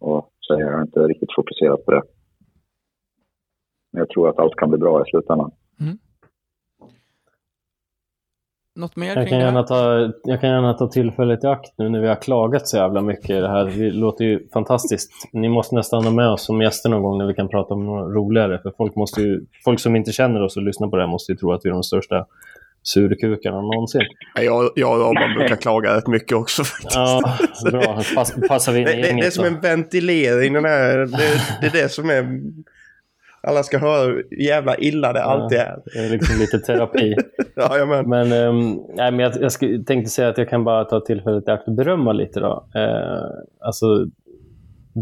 att säga. Jag har inte riktigt fokuserat på det. Men jag tror att allt kan bli bra i slutändan. Något mer jag, kan gärna ta, jag kan gärna ta tillfället i akt nu när vi har klagat så jävla mycket i det här. Det låter ju fantastiskt. Ni måste nästan ha med oss som gäster någon gång när vi kan prata om något roligare. För folk, måste ju, folk som inte känner oss och lyssnar på det här måste ju tro att vi är de största surkukarna någonsin. Ja, Jag, jag och Robban brukar klaga rätt mycket också. faktiskt. Ja, bra. Pass, passar vi in Det, det, det är som då. en ventilering. Den här, det, det är det som är... Alla ska höra hur jävla illa det alltid är. Det är liksom lite terapi. Jajamän. Men, um, nej, men jag, jag tänkte säga att jag kan bara ta tillfället i akt och berömma lite. Då. Eh, alltså,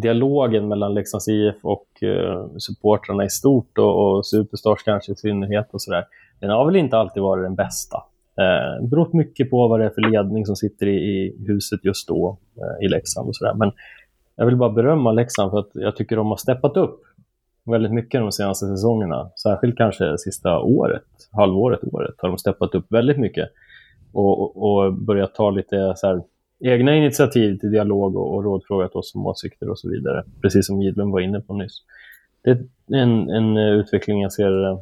dialogen mellan Leksands IF och eh, supportrarna i stort och, och Superstars kanske i synnerhet och sådär. Den har väl inte alltid varit den bästa. Eh, det beror mycket på vad det är för ledning som sitter i, i huset just då eh, i Leksand och sådär. Men jag vill bara berömma Leksand för att jag tycker de har steppat upp väldigt mycket de senaste säsongerna. Särskilt kanske sista året, halvåret, året har de steppat upp väldigt mycket. Och, och, och börjat ta lite så här, egna initiativ till dialog och, och rådfrågat oss om åsikter och så vidare. Precis som Gidlund var inne på nyss. Det är en, en utveckling jag ser eh,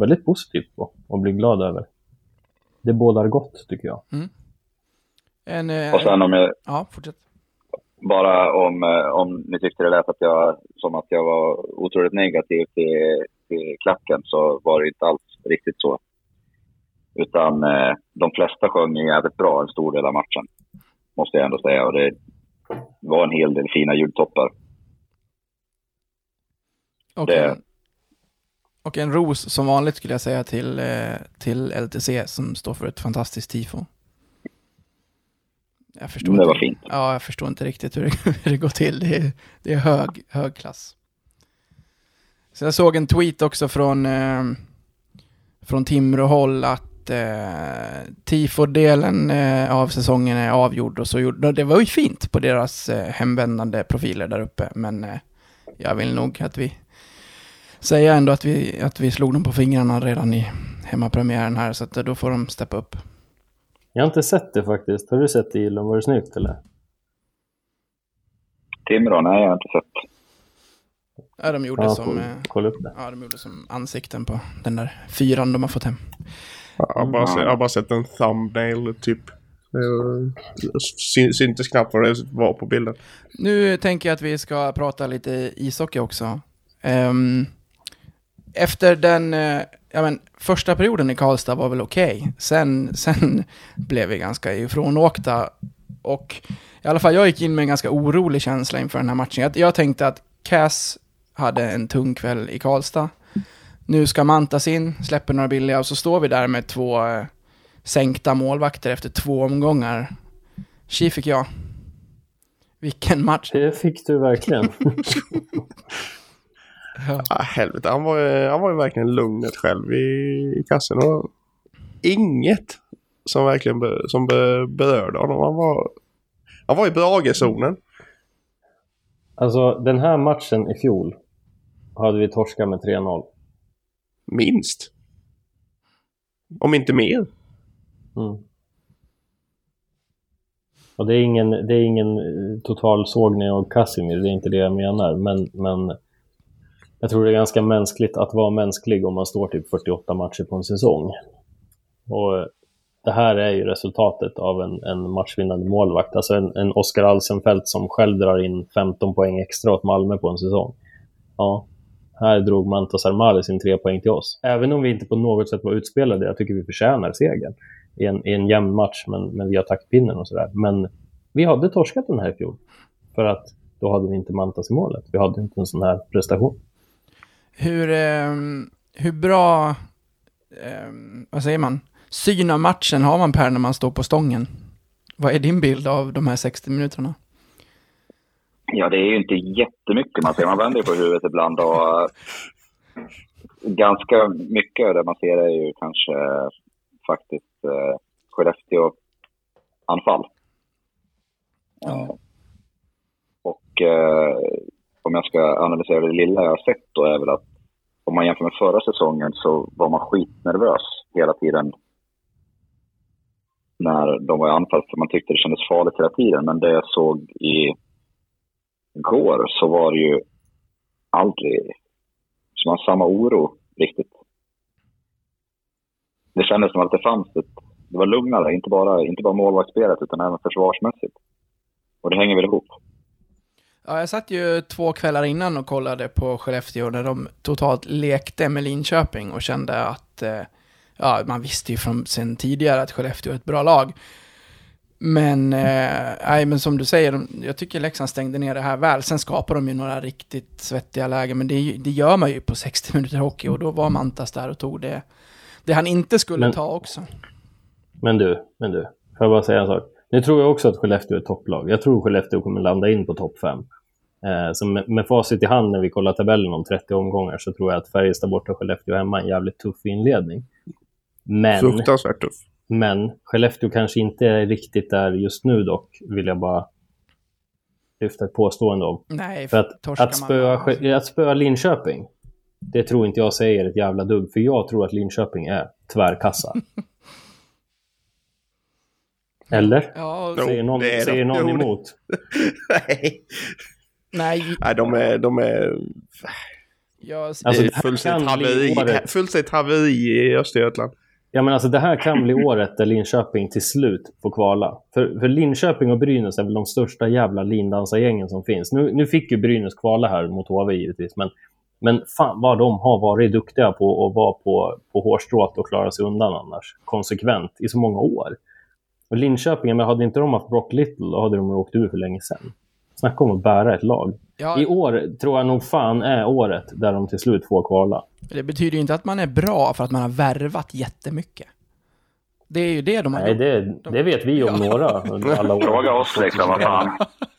väldigt positivt på och blir glad över. Det bådar gott tycker jag. En, eh, Och sen om jag, Ja, fortsätt. bara om, eh, om ni tyckte det lät att jag, som att jag var otroligt negativ till, till klacken så var det inte alls riktigt så. Utan eh, de flesta sjöng jävligt bra en stor del av matchen. Måste jag ändå säga. Och det var en hel del fina ljudtoppar. Och, Det- och en ros som vanligt skulle jag säga till, eh, till LTC som står för ett fantastiskt tifo. Jag förstår, Det var inte, fint. ja, jag förstår inte riktigt hur det, hur det går till. Det är, det är hög, hög klass. Så jag såg en tweet också från, eh, från Timrå-håll att eh, tifo-delen eh, av säsongen är avgjord. Och så gjorde, det var ju fint på deras eh, hemvändande profiler där uppe. Men eh, jag vill nog att vi säga ändå att vi, att vi slog dem på fingrarna redan i hemmapremiären här. Så att då får de steppa upp. Jag har inte sett det faktiskt. Har du sett det Gidlund? Var det snyggt eller? Timrå, nej jag har inte sett. Ja, de gjorde Ja, som... kolla, Eh, kolla upp det. Ja, de gjorde som ansikten på den där fyran de har fått hem. Jag har bara, sett, jag har bara sett en thumbnail typ. Det syn- syntes knappt vad det var på bilden. Nu tänker jag att vi ska prata lite ishockey också. Ehm, efter den eh, ja, men, första perioden i Karlstad var väl okej. Sen, sen blev vi ganska ifrånåkta. Och i alla fall jag gick in med en ganska orolig känsla inför den här matchen. Jag, jag tänkte att Cass hade en tung kväll i Karlstad. Nu ska Mantas in, släpper några billiga och så står vi där med två eh, sänkta målvakter efter två omgångar. Tji fick jag. Vilken match. Det fick du verkligen. Ah, helvete, han var, ju, han var ju verkligen lugnet själv i, i kassen. Och inget som verkligen be, som be, berörde honom. Han var, han var i Brage-zonen. Alltså den här matchen i fjol hade vi torskat med 3-0. Minst. Om inte mer. Mm. Och det är ingen, det är ingen eh, total sågning av Casimir, det är inte det jag menar. Men, men jag tror det är ganska mänskligt att vara mänsklig om man står typ 48 matcher på en säsong. Och det här är ju resultatet av en, en matchvinnande målvakt. Alltså en, en Oskar Alsenfelt som själv drar in 15 poäng extra åt Malmö på en säsong. Ja, här drog Mantas Armali sin tre poäng till oss. Även om vi inte på något sätt var utspelade, jag tycker vi förtjänar segern i en, i en jämn match, men, men via taktpinnen och sådär. Men vi hade torskat den här i fjol. För att då hade vi inte Mantas i målet. Vi hade inte en sån här prestation. Hur, ehm, hur bra, ehm, vad säger man, syn av matchen har man Per när man står på stången? Vad är din bild av de här 60 minuterna? Ja, det är ju inte jättemycket man ser. Man vänder på huvudet ibland och eh, ganska mycket av det man ser är ju kanske faktiskt eh, Skellefteå-anfall. Ja. Och eh, om jag ska analysera det lilla jag har sett då är väl att om man jämför med förra säsongen så var man skitnervös hela tiden när de var i anfall för man tyckte det kändes farligt hela tiden. Men det jag såg i går så var det ju aldrig så man samma oro riktigt. Det kändes som att det fanns ett, det var lugnare, inte bara, inte bara målvaktsspelet utan även försvarsmässigt. Och det hänger väl ihop. Ja, jag satt ju två kvällar innan och kollade på Skellefteå när de totalt lekte med Linköping och kände att eh, ja, man visste ju från sen tidigare att Skellefteå är ett bra lag. Men, eh, men som du säger, de- jag tycker Leksand stängde ner det här väl. Sen skapar de ju några riktigt svettiga lägen, men det, det gör man ju på 60 minuter hockey och då var Mantas där och tog det, det han inte skulle Men- ta också. Men du, men du. Får jag bara säga en sak? Nu tror jag också att Skellefteå är topplag. Jag tror Skellefteå kommer landa in på topp fem. Eh, så med, med facit i hand när vi kollar tabellen om 30 omgångar så tror jag att Färjestad borta och Skellefteå hemma är en jävligt tuff inledning. Men, Fruktansvärt tuff. men Skellefteå kanske inte är riktigt där just nu dock, vill jag bara lyfta ett påstående om. Nej, För att, att, spöa, man- att spöa Linköping, det tror inte jag säger ett jävla dugg. För jag tror att Linköping är tvärkassa. Eller? Ja, Säger någon, det säger någon det- emot? Nej. nej, Nej, de är... De är jag, Alltså, det det fullständigt haveri, året. fullständigt haveri i Östergötland. Ja, men alltså, det här kan bli året där Linköping till slut får kvala. För, för Linköping och Brynäs är väl de största jävla lindansargängen som finns. Nu, nu fick ju Brynäs kvala här mot HV givetvis, men, men fan vad de har varit duktiga på att vara på, på hårstrået och klara sig undan annars. Konsekvent i så många år. Och Linköping, men hade inte de haft Brock Little, då hade de åkt ur för länge sedan. Snacka om att bära ett lag. ja, I år tror jag nog fan är året där de till slut får kvala. det betyder ju inte att man är bra för att man har värvat jättemycket. Det är ju det de har Nej, gjort. det, det vet vi om några under alla år. Fråga oss liksom, vad fan.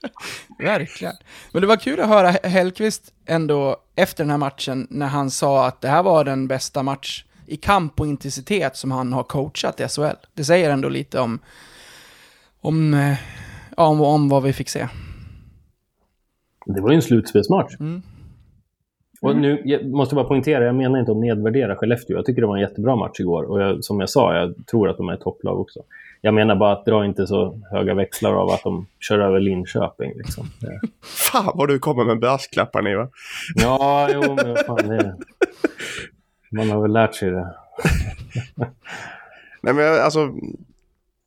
Verkligen. Men det var kul att höra Hellqvist ändå efter den här matchen när han sa att det här var den bästa match i kamp och intensitet som han har coachat i SHL. Det säger ändå lite om, om, eh, ja, om, om vad vi fick se. Det var ju en slutspelsmatch. Mm. Och nu, jag måste bara poängtera, jag menar inte att nedvärdera Skellefteå. Jag tycker det var en jättebra match igår. Och jag, som jag sa, jag tror att de är topplag också. Jag menar bara att dra inte så höga växlar av att de kör över Linköping. Liksom. Fan vad du kommer med brasklappar nu va? Ja, jo, men fan det... Man har väl lärt sig det. Nej men jag- alltså...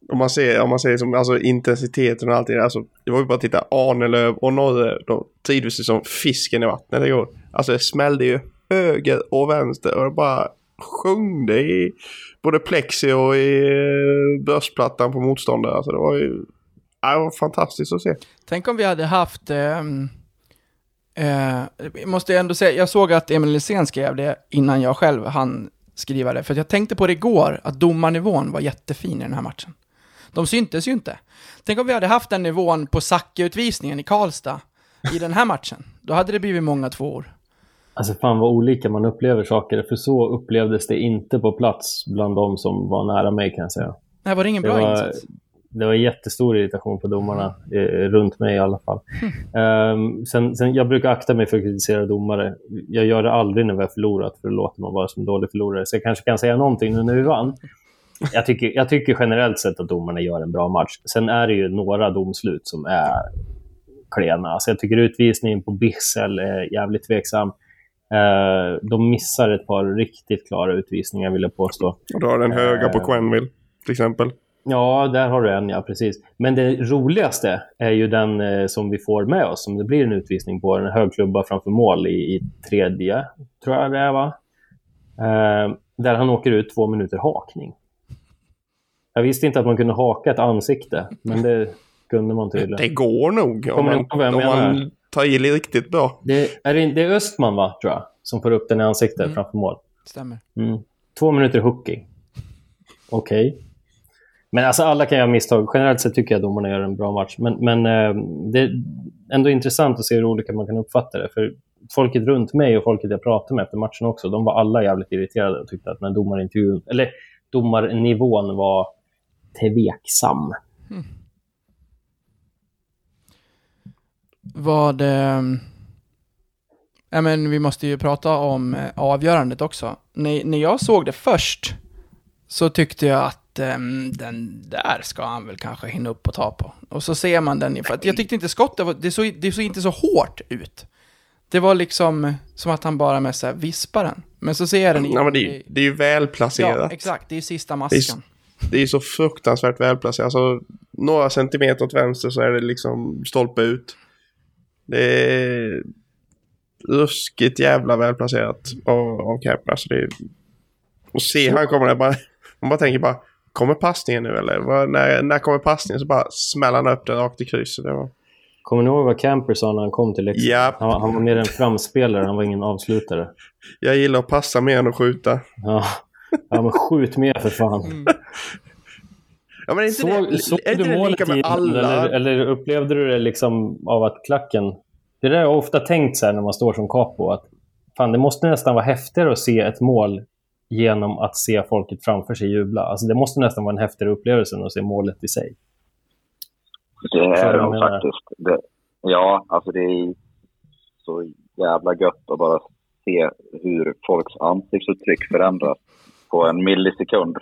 Om man ser, om man ser som, alltså intensiteten och allting. Alltså, det var ju bara att titta. Arnelöv och Norre. De trivdes som fisken i vattnet igår. Alltså det smällde ju höger och vänster. Och det bara sjungde i både plexi och i eh, bröstplattan på motståndare. Alltså det var ju... Det var fantastiskt att se. Tänk om vi hade haft... ehm, eh, jag måste ändå säga, jag såg att Emil Lisén skrev det innan jag själv hann skriva det. För jag tänkte på det igår, att domarnivån var jättefin i den här matchen. De syntes ju inte. Tänk om vi hade haft den nivån på Zacke-utvisningen i Karlstad i den här matchen. Då hade det blivit många tvåor. Alltså fan vad olika man upplever saker. För så upplevdes det inte på plats bland de som var nära mig kan jag säga. Nej, var det ingen Det bra var, insats? Det var jättestor irritation på domarna, eh, runt mig i alla fall. Ehm, sen, sen, jag brukar akta mig för att kritisera domare. Jag gör det aldrig när vi har förlorat, för då låter man vara som dålig förlorare. Så jag kanske kan säga någonting nu när vi vann. Jag tycker, jag tycker generellt sett att domarna gör en bra match. Sen är det ju några domslut som är klena. Alltså jag tycker utvisningen på Bissell är jävligt tveksam. Eh, de missar ett par riktigt klara utvisningar, vill jag påstå. Och då har den höga på Eh. Quenville till exempel. Ja, där har du en, ja precis. Men det roligaste är ju den eh, som vi får med oss, som det blir en utvisning på, en hög klubba framför mål i, i tredje, tror jag det är va? Eh, där han åker ut två minuter hakning. Jag visste inte att man kunde haka ett ansikte, men det kunde man tydligen. Det går nog om man, om man tar i riktigt bra. Det är, det är Östman, va, tror jag, som får upp den i ansiktet Mm. framför mål. Stämmer. Mm. Två minuter hooking. Okej. Men alltså alla kan göra misstag. Generellt sett tycker jag att domarna gör en bra match. Men, men eh, det är ändå intressant att se hur olika man kan uppfatta det. För folket runt mig och folket jag pratade med efter matchen också, de var alla jävligt irriterade och tyckte att den domarintervjun, eller domarnivån var tveksam. Hmm. Vad... Eh, ja, men vi måste ju prata om eh, avgörandet också. När, när jag såg det först så tyckte jag att ehm, den där ska han väl kanske hinna upp och ta på. Och så ser man den, för att jag tyckte inte skottet var, det såg, det såg inte så hårt ut. Det var liksom som att han bara med så här vispar den. Men så ser jag den i... Ja, men det, är, det är ju välplacerat. Ja, exakt. Det är ju sista Det är, masken. det är så fruktansvärt välplacerat. Alltså, några centimeter åt vänster så är det liksom stolpe ut. Det är ruskigt jävla välplacerat av, av Cap. Alltså det är Och se han kommer där bara... Man bara tänker bara, kommer passningen nu eller? När, när kommer passningen? Så bara smäller han upp den rakt i krysset. Det var... Kommer ni ihåg vad Camper sa när han kom till Leksand? Ja. Han, han var mer en framspelare, han var ingen avslutare. Jag gillar att passa mer än att skjuta. Ja, ja men skjut mer för fan. Ja, men är inte Såg, det, såg är inte du det målet med i alla? eller, eller upplevde du det liksom av att klacken... Det där har jag ofta tänkt så här när man står som capo att fan, det måste nästan vara häftigare att se ett mål genom att se folket framför sig jubla. Alltså det måste nästan vara en häftigare upplevelse än att se målet i sig. Det är jag de menar. faktiskt. Det, ja, alltså det är så jävla gött att bara se hur folks ansiktsuttryck förändras på en millisekund.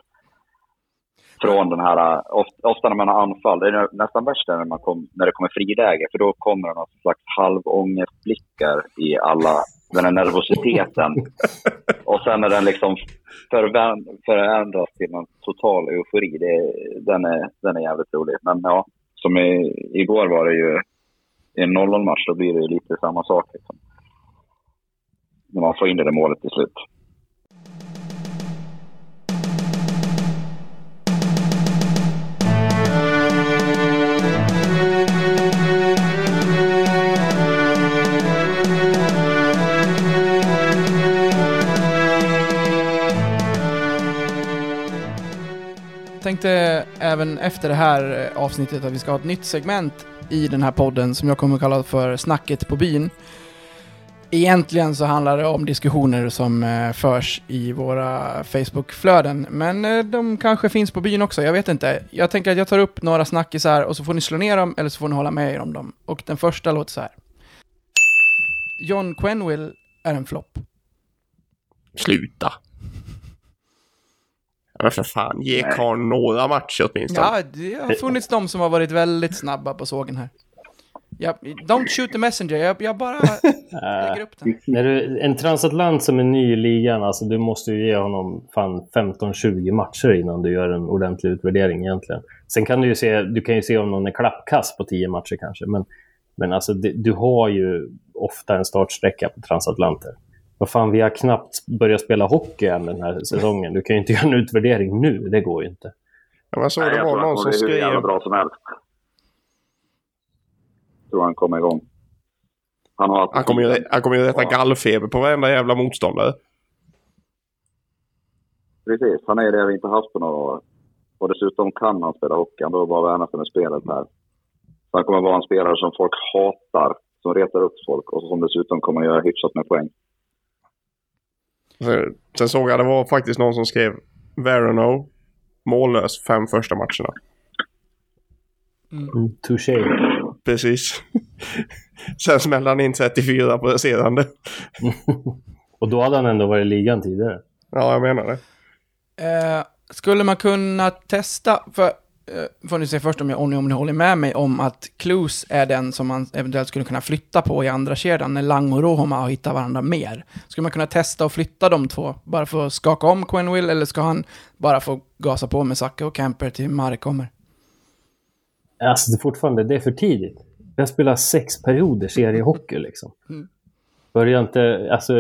Från den här, ofta när man har anfall, det är nästan värst när, man kom, när det kommer friläge, för då kommer det någon slags halvångestblickar i alla, den här nervositeten. Och sen när den liksom förändras till en total eufori, det, den, är, den är jävligt rolig. Men ja, som i, igår var det ju i en 0-0-match, då blir det ju lite samma sak. Liksom. När man får in det där målet till slut. Tänkte även efter det här avsnittet att vi ska ha ett nytt segment i den här podden som jag kommer att kalla för Snacket på byn. Egentligen så handlar det om diskussioner som eh, förs i våra Facebook-flöden, men eh, de kanske finns på byn också, jag vet inte. Jag tänker att jag tar upp några snackisar och så får ni slå ner dem eller så får ni hålla med er om dem. Och den första låter så här. John Quenville är en flopp. Sluta. Men för fan, ge karln några matcher åtminstone. Ja, det har funnits de som har varit väldigt snabba på sågen här. Jag, don't shoot the messenger, jag, jag bara lägger upp den. När du, en transatlant som är ny i ligan, alltså du måste ju ge honom fan 15-20 matcher innan du gör en ordentlig utvärdering egentligen. Sen kan du ju se, du kan ju se om någon är klappkass på 10 matcher kanske, men, men alltså det, du har ju ofta en startsträcka på transatlanter. Vad fan, vi har knappt börjat spela hockey än den här säsongen. Du kan ju inte göra en utvärdering nu, det går ju inte. Ja, men så Nej, det jag var tror någon som kommer bli hur jävla skrev... bra som helst. tror han kommer igång. Han, har Han kommer ju, han kommer ju rätta gallfeber på varenda jävla motståndare. Precis, han är det vi inte haft på några år. Och dessutom kan han spela hockey. Han behöver bara värna sig med spelet här. Så han kommer vara en spelare som folk hatar, som retar upp folk och som dessutom kommer göra hyfsat med poäng. Sen såg jag det var faktiskt någon som skrev Verano mållös fem första matcherna. Mm, touché. Precis. Sen smällde han in 34 på resterande. Och då hade han ändå varit i ligan tidigare. Ja, jag menar det. Eh, skulle man kunna testa, för får ni se först om, jag, om, ni, om ni håller med mig om att Clues är den som man eventuellt skulle kunna flytta på i andra kedjan när Lang och Rohoma har hittat varandra mer. Skulle man kunna testa att flytta de två bara för att skaka om Quenville eller ska han bara få gasa på med Zacke och Camper till Mark kommer? Alltså det är fortfarande, det är för tidigt. Vi har spelat sex perioder seriehockey liksom. Mm. Börja inte, alltså,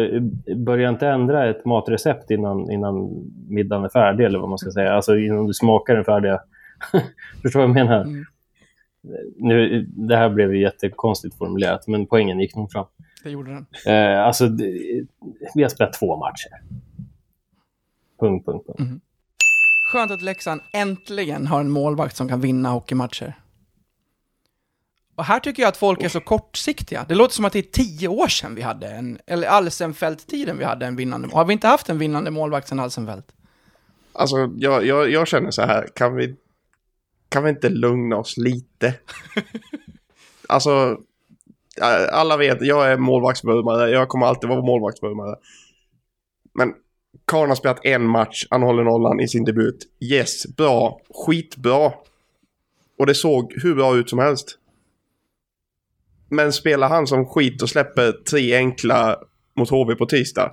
börja inte ändra ett matrecept innan, innan middagen är färdig eller vad man ska säga. Alltså innan du smakar den färdiga. Förstår vad jag menar? Mm. Nu, det här blev ju jättekonstigt formulerat, men poängen gick nog fram. Det gjorde den. Eh, alltså, det, vi har spelat två matcher. Punkt, punkt, punkt. Skönt att Leksand äntligen har en målvakt som kan vinna hockeymatcher. Och här tycker jag att folk är så kortsiktiga. Det låter som att det är tio år sedan vi hade en, eller Alsenfelt-tiden vi hade en vinnande Har vi inte haft en vinnande målvakt sedan Alsenfelt? Alltså, jag, jag, jag känner så här. Kan vi, kan vi inte lugna oss lite? alltså, alla vet, jag är målvaktsvurmare. Jag kommer alltid vara målvaktsvurmare. Men Karn har spelat en match. Han håller nollan i sin debut. Yes, bra. Skitbra. Och det såg hur bra ut som helst. Men spelar han som skit och släpper tre enkla mot HV på tisdag.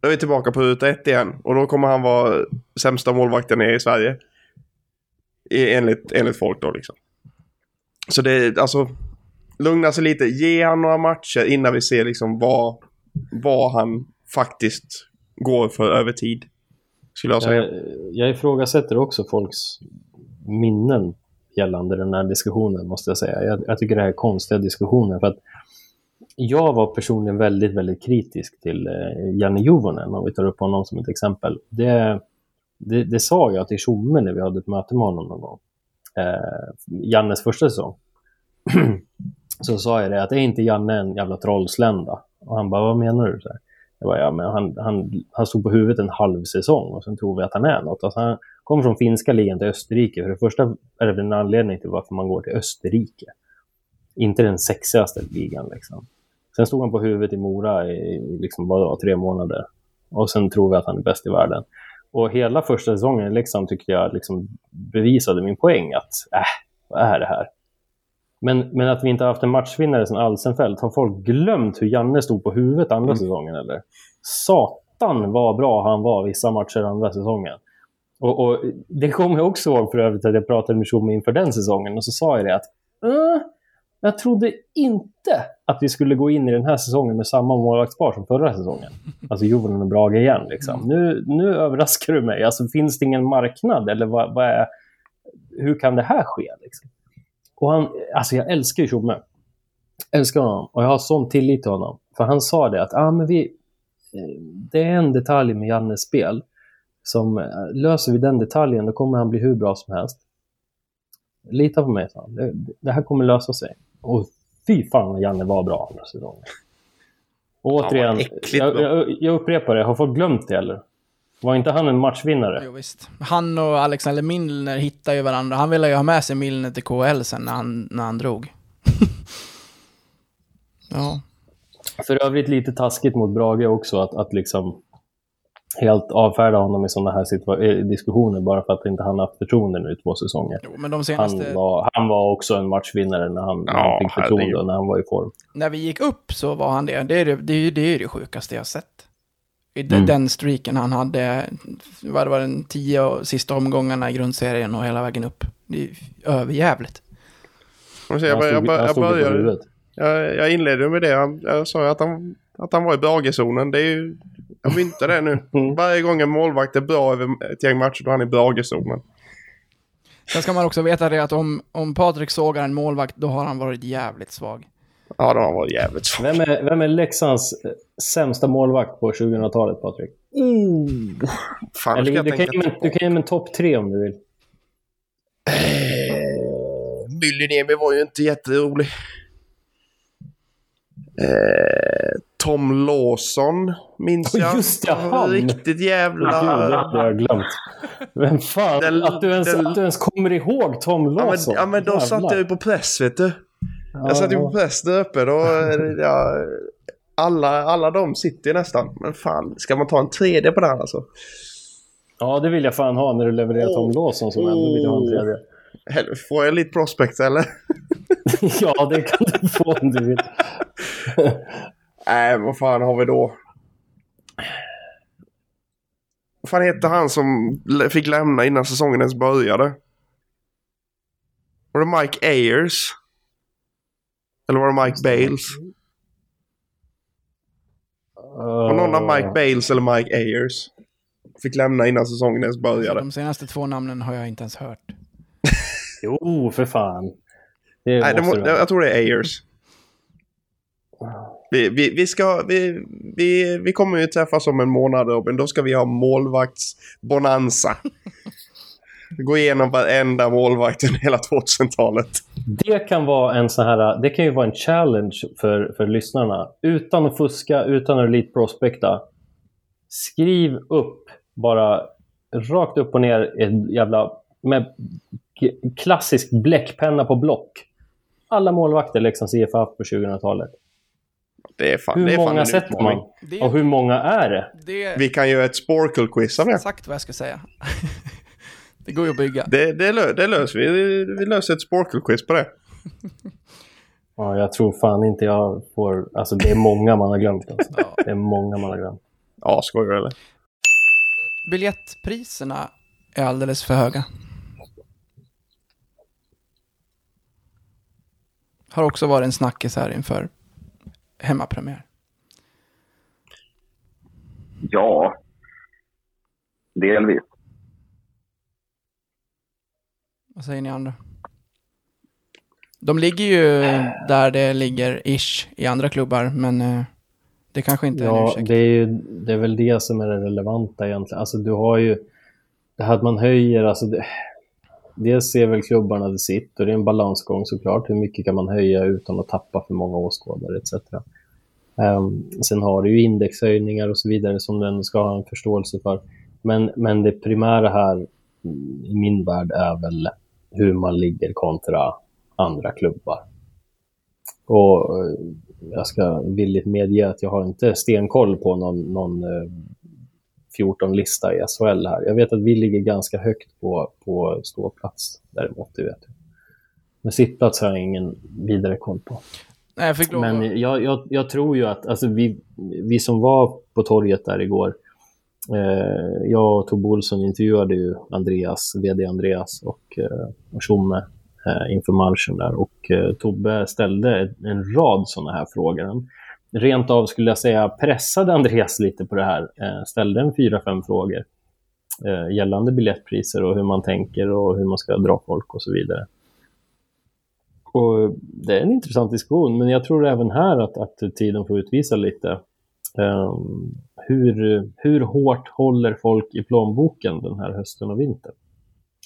Då är vi tillbaka på ruta ett igen. Och då kommer han vara sämsta målvakten i Sverige. Enligt, enligt folk då liksom. Så det är alltså... Lugna sig lite. Ge han några matcher innan vi ser liksom vad, vad han faktiskt går för över tid. Skulle jag säga. Jag, jag ifrågasätter också folks minnen gällande den här diskussionen, måste jag säga. Jag, jag tycker det här är konstiga diskussioner. För att jag var personligen väldigt, väldigt kritisk till eh, Janne Juvonen, om vi tar upp honom som ett exempel. Det, det, det sa jag till Tjomme när vi hade ett möte med honom någon gång. Eh, Jannes första säsong. så sa jag det, att är inte Janne en jävla trollslända? Och han bara, vad menar du? Så här. Jag bara, ja, men han, han, han stod på huvudet en halv säsong och sen tror vi att han är något. Alltså han kommer från finska ligan till Österrike. För det första är det en anledning till varför man går till Österrike. Inte den sexigaste ligan liksom. Sen stod han på huvudet i Mora i liksom, vadå, tre månader. Och sen tror vi att han är bäst i världen. Och hela första säsongen i Leksand tyckte jag liksom bevisade min poäng att, äh, vad är det här? Men, men att vi inte har haft en matchvinnare sedan Alsenfelt, har folk glömt hur Janne stod på huvudet andra Mm. säsongen eller? Satan vad bra han var vissa matcher andra säsongen. Och, och det kommer jag också ihåg för övrigt att jag pratade med Tjomme inför den säsongen och så sa jag det att äh, jag trodde inte att vi skulle gå in i den här säsongen med samma målvaktspar som förra säsongen. Alltså Jovonen och Brage igen. Liksom. Nu, nu överraskar du mig. Alltså, finns det ingen marknad? Eller vad, vad är, hur kan det här ske? Liksom? Och han, alltså jag älskar ju Tjomme. Älskar honom. Och jag har sån tillit till honom. För han sa det att ah, men vi, eh, det är en detalj med Jannes spel. Som eh, löser vi den detaljen, då kommer han bli hur bra som helst. Lita på mig, sa han. Det, det här kommer lösa sig. Och fy fan vad Janne var bra andra säsongen. Och återigen, jag, jag, jag upprepar det, har folk glömt det eller? Var inte han en matchvinnare? Jo, visst. Han och Alexander Milner hittar ju varandra. Han ville ju ha med sig Milner till KL sen när han, när han drog. ja. För övrigt lite taskigt mot Brage också att, att liksom helt avfärda honom i sådana här eh, diskussioner bara för att inte han haft förtroende nu i två säsonger. Jo, men de Han senaste... var, han var också en matchvinnare när han, när Ja, han fick förtroende och när han var i form. När vi gick upp så var han det. Det är det, det, är ju- det, är det sjukaste jag sett. I Mm. Den streaken han hade, vad var den tio och sista omgångarna i grundserien och hela vägen upp. Det är ju överjävligt. Jag, jag, Han jag, stod, jag, jag, började, jag, jag inledde med det. Jag, jag sa att han, att han var i Bragezonen. Det är ju... Jag myntar det nu. Mm. Varje gång en målvakt är bra över ett gäng matcher då är han i Bragezonen. Sen ska man också veta det att om, om Patrik sågar en målvakt, då har han varit jävligt svag. Ja, då har han varit jävligt svag. Vem är, vem är Leksands eh, sämsta målvakt på 2000-talet, Patrik? Fan, nu ska Eller, du, kan tänka ge mig, du kan ge mig en topp tre om du vill. Myllyniemi var ju inte jätterolig. Eh, Tom Lawson minns jag. just det, Han. Riktigt Gud, det jävla... har jag glömt. Vem fan, Den- att, du ens, den- att du ens kommer ihåg Tom Ja men, ja men då satt jag ju på press vet du. Jag satt ju på press där uppe. Då, ja, alla, alla de sitter ju nästan. Men fan, ska man ta en tredje på den alltså? Ja, det vill jag fan ha när du levererar Tom Lawson som ändå vill ha en tredje. Får jag lite prospect eller? ja, det kan du få om du vill. Nej, vad fan har vi då? Vad fan heter han som fick lämna innan säsongen ens började? Var det Mike Ayers? Eller var det Mike Bales? Var någon av Mike Bales eller Mike Ayers? Fick lämna innan säsongen ens började. De senaste två namnen har jag inte ens hört. Jo, för fan. Det Nej, det må, jag tror det är Ayers. Vi, vi, vi, ska, vi, vi, vi kommer ju träffas om en månad Robin. Då ska vi ha målvaktsbonanza. Gå igenom varenda målvakt under hela 2000-talet. Det kan vara en sån här, det kan ju vara en challenge för, för lyssnarna. Utan att fuska, utan att elite prospekta. Skriv upp bara rakt upp och ner ett jävla med klassisk bläckpenna på block. Alla målvakter Leksands IF haft på 2000-talet. Det är fan, Hur det är många sätter man? Det, Och hur många är det? det Vi kan göra ett Sporkle-quiz av är det. exakt vad jag ska säga. det går ju att bygga. Det, det, lö, det löser vi. Vi löser ett Sporkle-quiz på det. Ja, jag tror fan inte jag får... Alltså det är många man har glömt. Alltså. Ja. Det är många man har glömt. Ja, skojar du eller? Biljettpriserna är alldeles för höga. Har också varit en snackis här inför hemmapremiär. Ja. delvis. Vad säger ni andra? De ligger ju där det ligger ish i andra klubbar, men eh, det kanske inte är en Ja, ursäkt. det är, ju, det är väl det som är det relevanta egentligen. Alltså du har ju, det här att man höjer, alltså det, dels ser väl klubbarna det sitt och det är en balansgång såklart. Hur mycket kan man höja utan att tappa för många åskådare etc. Um, ehm, sen har du ju indexhöjningar och så vidare som den ska ha en förståelse för. Men, men det primära här i min värld är väl hur man ligger kontra andra klubbar. Och eh, jag ska villigt medge att jag har inte stenkoll på någon, någon eh, 14-lista i SHL här. Jag vet att vi ligger ganska högt på, på ståplats däremot, det vet jag. Men sittplats har jag ingen vidare koll på. Nej, jag Men jag, jag, jag tror ju att alltså vi, vi som var på torget där igår, eh, jag och Tobbe Olsson intervjuade ju Andreas, vd Andreas och, eh, och Tjomme eh, inför matchen där och eh, Tobbe ställde en, en rad sådana här frågor. Rent av skulle jag säga pressade Andreas lite på det här, eh, ställde en fyra, fem frågor eh, gällande biljettpriser och hur man tänker och hur man ska dra folk och så vidare. Och det är en intressant diskussion, men jag tror även här att, att tiden får utvisa lite ehm, hur, hur hårt håller folk i plånboken den här hösten och vintern?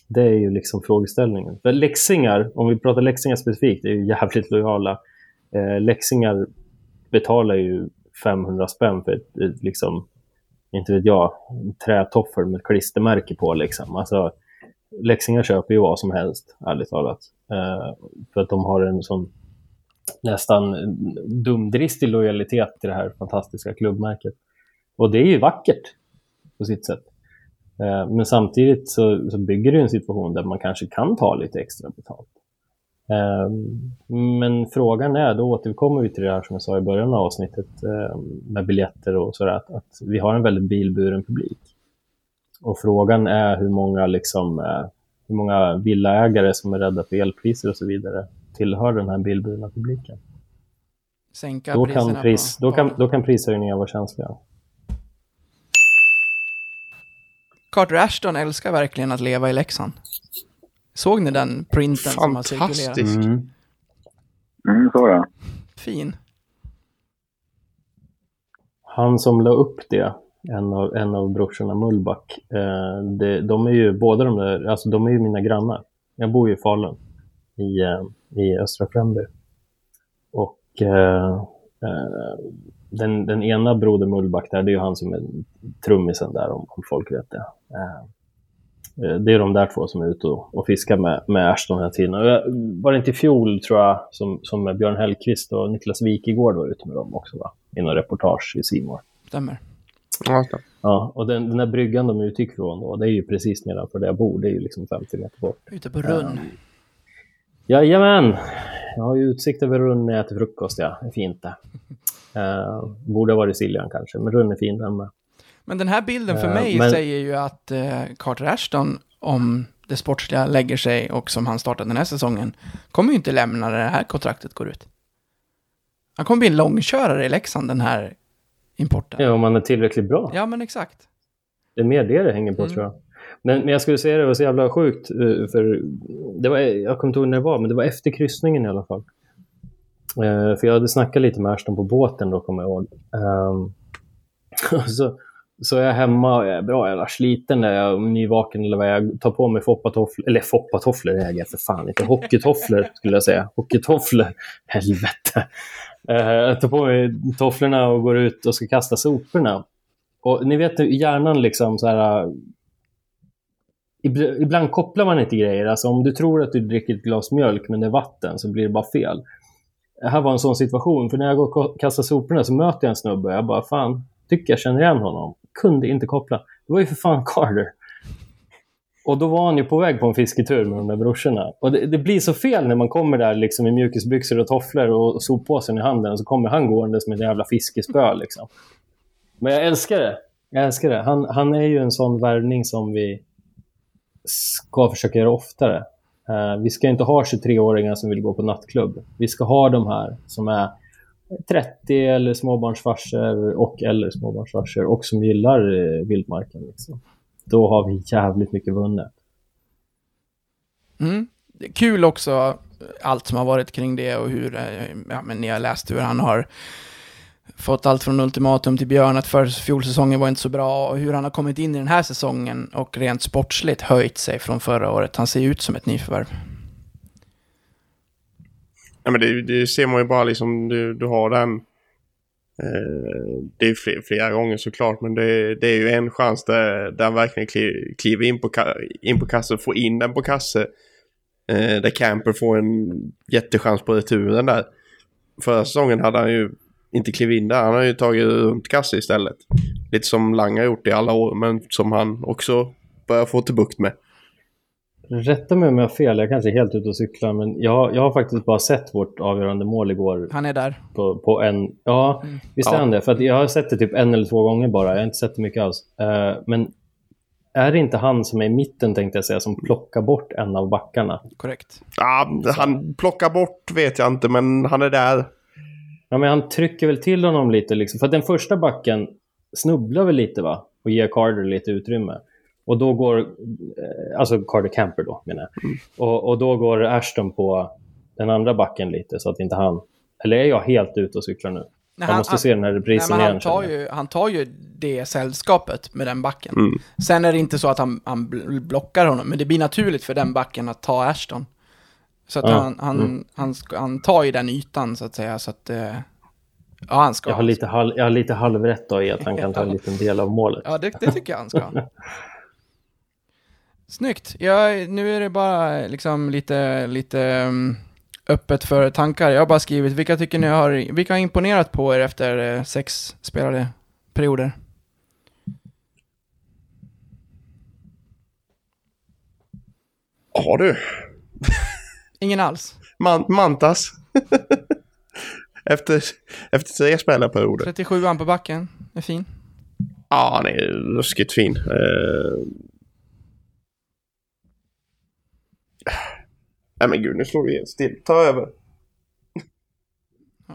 Det är ju liksom frågeställningen. För läxingar, om vi pratar läxingar specifikt, är ju jävligt lojala. Eh, läxingar betalar ju 500 spänn för ett, ett liksom, inte vet jag, en trätoffel med klistermärke på liksom. Alltså, Leksingar köper ju vad som helst, ärligt talat. Uh, för att de har en sån nästan dumdristig lojalitet till det här fantastiska klubbmärket. Och det är ju vackert på sitt sätt. Eh, men samtidigt så, så bygger det en situation där man kanske kan ta lite extra betalt. Eh, men frågan är, då återkommer vi till det här som jag sa i början av avsnittet eh, med biljetter och sådär, att, vi har en väldigt bilburen publik. Och frågan är hur många, liksom, eh, hur många villaägare som är rädda för elpriser och så vidare tillhör den här bilburna publiken. Sänka Då kan, pris, då, kan, då kan prishöjningar vara känsliga. Carter Ashton älskar verkligen att leva i Leksand. Såg ni den printen som har cirkulerat? Fantastisk. Mm, så ja. Fin. Han som la upp det, en av, en av brorsorna Mullback, eh, det, de är ju båda de där, alltså de är ju mina grannar. Jag bor ju i Falun, i, eh, i Östra Fränby. Och eh, eh, den, den ena broder Mullback där, det är ju han som är trummisen där, om, om folk vet det. Eh, det är de där två som är ute och, och fiskar med, med Ashton hela tiden. Och jag, var det inte i fjol, tror jag, som, som Björn Hellkvist och Niklas Wikegård var ute med dem också, va? I någon reportage i Simor. Stämmer. Ja. Ja, och den, den där bryggan de utgick från då, det är ju precis nedanför där jag bor. Det är ju liksom 50 meter bort. Ute på Runn. Jajamän! Jag har ju utsikt över Runn när jag äter frukost, ja. Det är fint det. Uh, borde ha varit Siljan kanske, men Runn är fin den med. Men den här bilden för Eh, mig men- säger ju att eh, Carter Ashton, om det sportsliga lägger sig och som han startade den här säsongen, kommer ju inte lämna när det här kontraktet går ut. Han kommer bli en långkörare i Leksand, den här importen. Ja, om man är tillräckligt bra. Ja, men exakt. Det är mer det det hänger på Mm. tror jag. Men, men jag skulle säga det var så jävla sjukt. eh, För det var, jag kommer inte ihåg när det var, men det var efter kryssningen i alla fall. Eh, för jag hade snackat lite med Ashton på båten då, kommer jag ihåg. Och så, så är jag hemma och jag är bra jävla sliten när jag är nyvaken eller vad jag tar på mig foppatofflor. Eller foppatofflor äger jag för fan inte. Hockeytofflor skulle jag säga. Hockeytofflor. Helvete. Eh, jag tar på mig tofflorna och går ut och ska kasta soporna. Och ni vet hur hjärnan liksom så här... Eh, ibland kopplar man inte grejer. Alltså om du tror att du dricker ett glas mjölk men det är vatten så blir det bara fel. Det här var en sån situation, för när jag går och kastar soporna så möter jag en snubbe och jag bara fan, tycker jag känner igen honom. Kunde inte koppla. Det var ju för fan Carter. Och då var han ju på väg på en fisketur med de där brorsorna. Och det, det blir så fel när man kommer där liksom i mjukisbyxor och tofflor och soppåsen i handen och så kommer han gåendes med ett jävla fiskespö liksom. Men jag älskar det. Jag älskar det. Han, han är ju en sån värvning som vi ska försöka göra oftare. Uh, vi ska inte ha 23-åringar som vill gå på nattklubb. Vi ska ha de här som är 30 eller småbarnsfarsor och eller småbarnsfarsor och som gillar eh, vildmarken. Liksom. då har vi jävligt mycket vunnet. Mm. Kul också, eh, allt som har varit kring det och hur, eh, ja men ni har läst hur han har fått allt från ultimatum till björn, att för fjolsäsongen var inte så bra och hur han har kommit in i den här säsongen och rent sportsligt höjt sig från förra året. Han ser ut som ett nyförvärv. Ja, men det, det ser man ju bara liksom, du, du har den. Eh, det är flera, flera gånger såklart, men det, det är ju en chans där, där han verkligen kliver, in, på, in på kasse och får in den på kasse. Eh, där Camper får en jättechans på returen där. Förra säsongen hade han ju inte klivit in där, han har ju tagit runt kasse istället. Lite som Lang har gjort i alla år, men som han också börjar få till bukt med. Rätta mig om jag har fel, jag kanske är helt ute och cyklar, men jag, jag har faktiskt bara sett vårt avgörande mål igår Han är där. på, på en... Ja, visst är Ja. han det? För att jag har sett det typ en eller två gånger bara, jag har inte sett det mycket alls. Eh, men är det inte han som är i mitten, tänkte jag säga, som plockar bort en av backarna? Korrekt. Ja, han plockar bort vet jag inte, men han är där. Ja, men han trycker väl till honom lite, liksom. för att den första backen snubblar väl lite va? Och ger Carter lite utrymme. Och då går, eh, alltså Carter Camper då menar jag. Och, och då går Ashton på den andra backen lite så att inte han, eller är jag helt ute och cyklar nu? Nej, jag han- måste han- se den här Nej, reprisen han, igen. tar känner jag. ju, han tar ju det sällskapet med den backen. Mm. Sen är det inte så att han, han bl- blockar honom, men det blir naturligt för den backen att ta Ashton. Så att Ja, han, han, mm. han, han tar ju den ytan så att säga, så att... eh, Ja, han ska. Jag har lite, halv, jag har lite halvrätt då i att han kan ta en liten del av målet. Ja, det, det tycker jag han ska. Snyggt. Ja, nu är det bara liksom lite, lite um, öppet för tankar. Jag har bara skrivit, vilka tycker ni har, vilka har imponerat på er efter eh, sex spelade perioder? Ja du. Ingen alls. Man, Mantas. efter, efter tre spelarperioder. 37an på backen, är fin. Ja, han är ruskigt fin. Uh... Nej men gud, nu slår vi helt still. Ta över.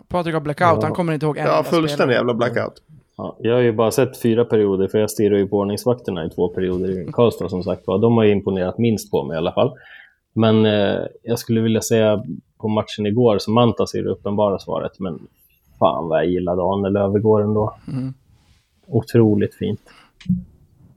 Patrik har blackout, Ja. han kommer inte ihåg en Ja, fullständig jävla blackout. Ja, jag har ju bara sett fyra perioder, för jag stirrar ju på ordningsvakterna i två perioder i Karlstad som sagt var. De har ju imponerat minst på mig i alla fall. Men eh, jag skulle vilja säga på matchen igår, så Mantas är det uppenbara svaret, men fan vad jag gillade Arne igår ändå. Mm. Otroligt fint.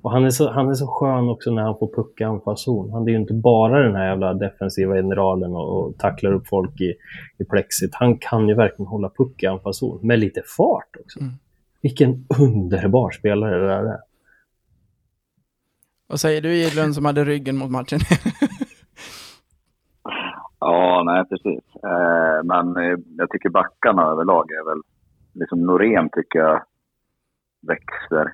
Och han är, så, han är så skön också när han får puck i anfallszon. Han är ju inte bara den här jävla defensiva generalen och, och tacklar upp folk i, i plexit. Han kan ju verkligen hålla puck i anfallszon med lite fart också. Mm. Vilken underbar spelare det där är. Vad säger du Edlund som hade ryggen mot matchen? Ja, nej precis. Eh, men eh, jag tycker backarna överlag är väl... Liksom Norén tycker jag växer.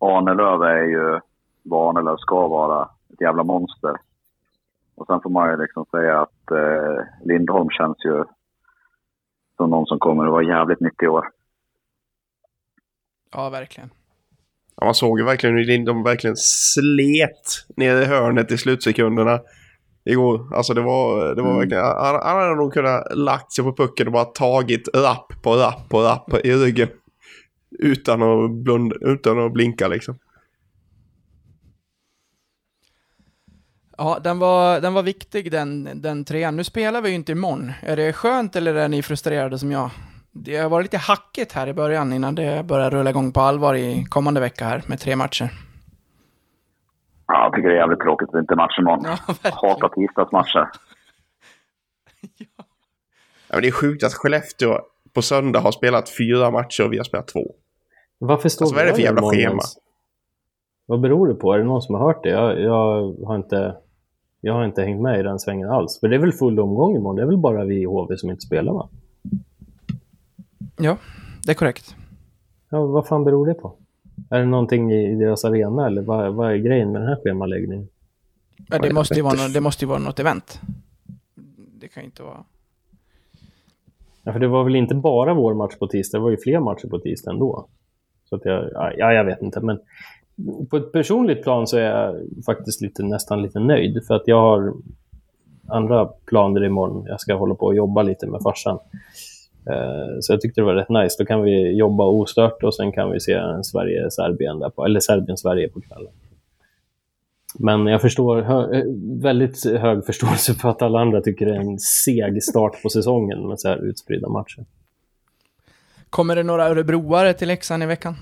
Arnelöv är ju vad Arnelöv ska vara. Ett jävla monster. Och sen får man ju liksom säga att eh, Lindholm känns ju som någon som kommer att vara jävligt nyttig i år. ja, verkligen. Ja, man såg ju verkligen hur Lindholm verkligen slet ner i hörnet i slutsekunderna igår. Alltså det var, det var verkligen, han, han hade nog kunnat lagt sig på pucken och bara tagit rapp på rapp på rapp i ryggen. Utan att, blunda, utan att blinka liksom. Ja, den var, den var viktig den, den trean. Nu spelar vi ju inte imorgon. Är det skönt eller är ni frustrerade som jag? Det har varit lite hackigt här i början innan det börjar rulla igång på allvar i kommande vecka här med tre matcher. Ja, jag tycker det är jävligt tråkigt att det inte är match imorgon. Ja, verkligen. Hatar tisdagsmatcher. Ja, men det är sjukt att Skellefteå på söndag har spelat fyra matcher och vi har spelat två. Varför står Alltså, vad är det för jävla schema? Vad beror det på? Är det någon som har hört det? Jag, jag, har inte, jag har inte hängt med i den svängen alls. För det är väl full omgång imorgon? Det är väl bara vi i HV som inte spelar va? Ja, det är korrekt. Ja, vad fan beror det på? Är det någonting i i deras arena eller vad, vad är grejen med den här schemaläggningen? Ja, det, måste ju vara, nå- det måste ju vara något event. Det kan ju inte vara... Ja, för det var väl inte bara vår match på tisdag, det var ju fler matcher på tisdag ändå. Så att jag, ja, jag vet inte, men på ett personligt plan så är jag faktiskt lite, nästan lite nöjd. För att jag har andra planer imorgon. Jag ska hålla på och jobba lite med farsan. Eh, så jag tyckte det var rätt nice. Då kan vi jobba ostört och sen kan vi se Sverige-Serbien där på, eller Serbien-Sverige på kvällen. Men jag förstår hö, eh, väldigt hög förståelse för att alla andra tycker det är en seg start på säsongen med så här utspridda matcher. Kommer det några örebroare till Leksand i veckan?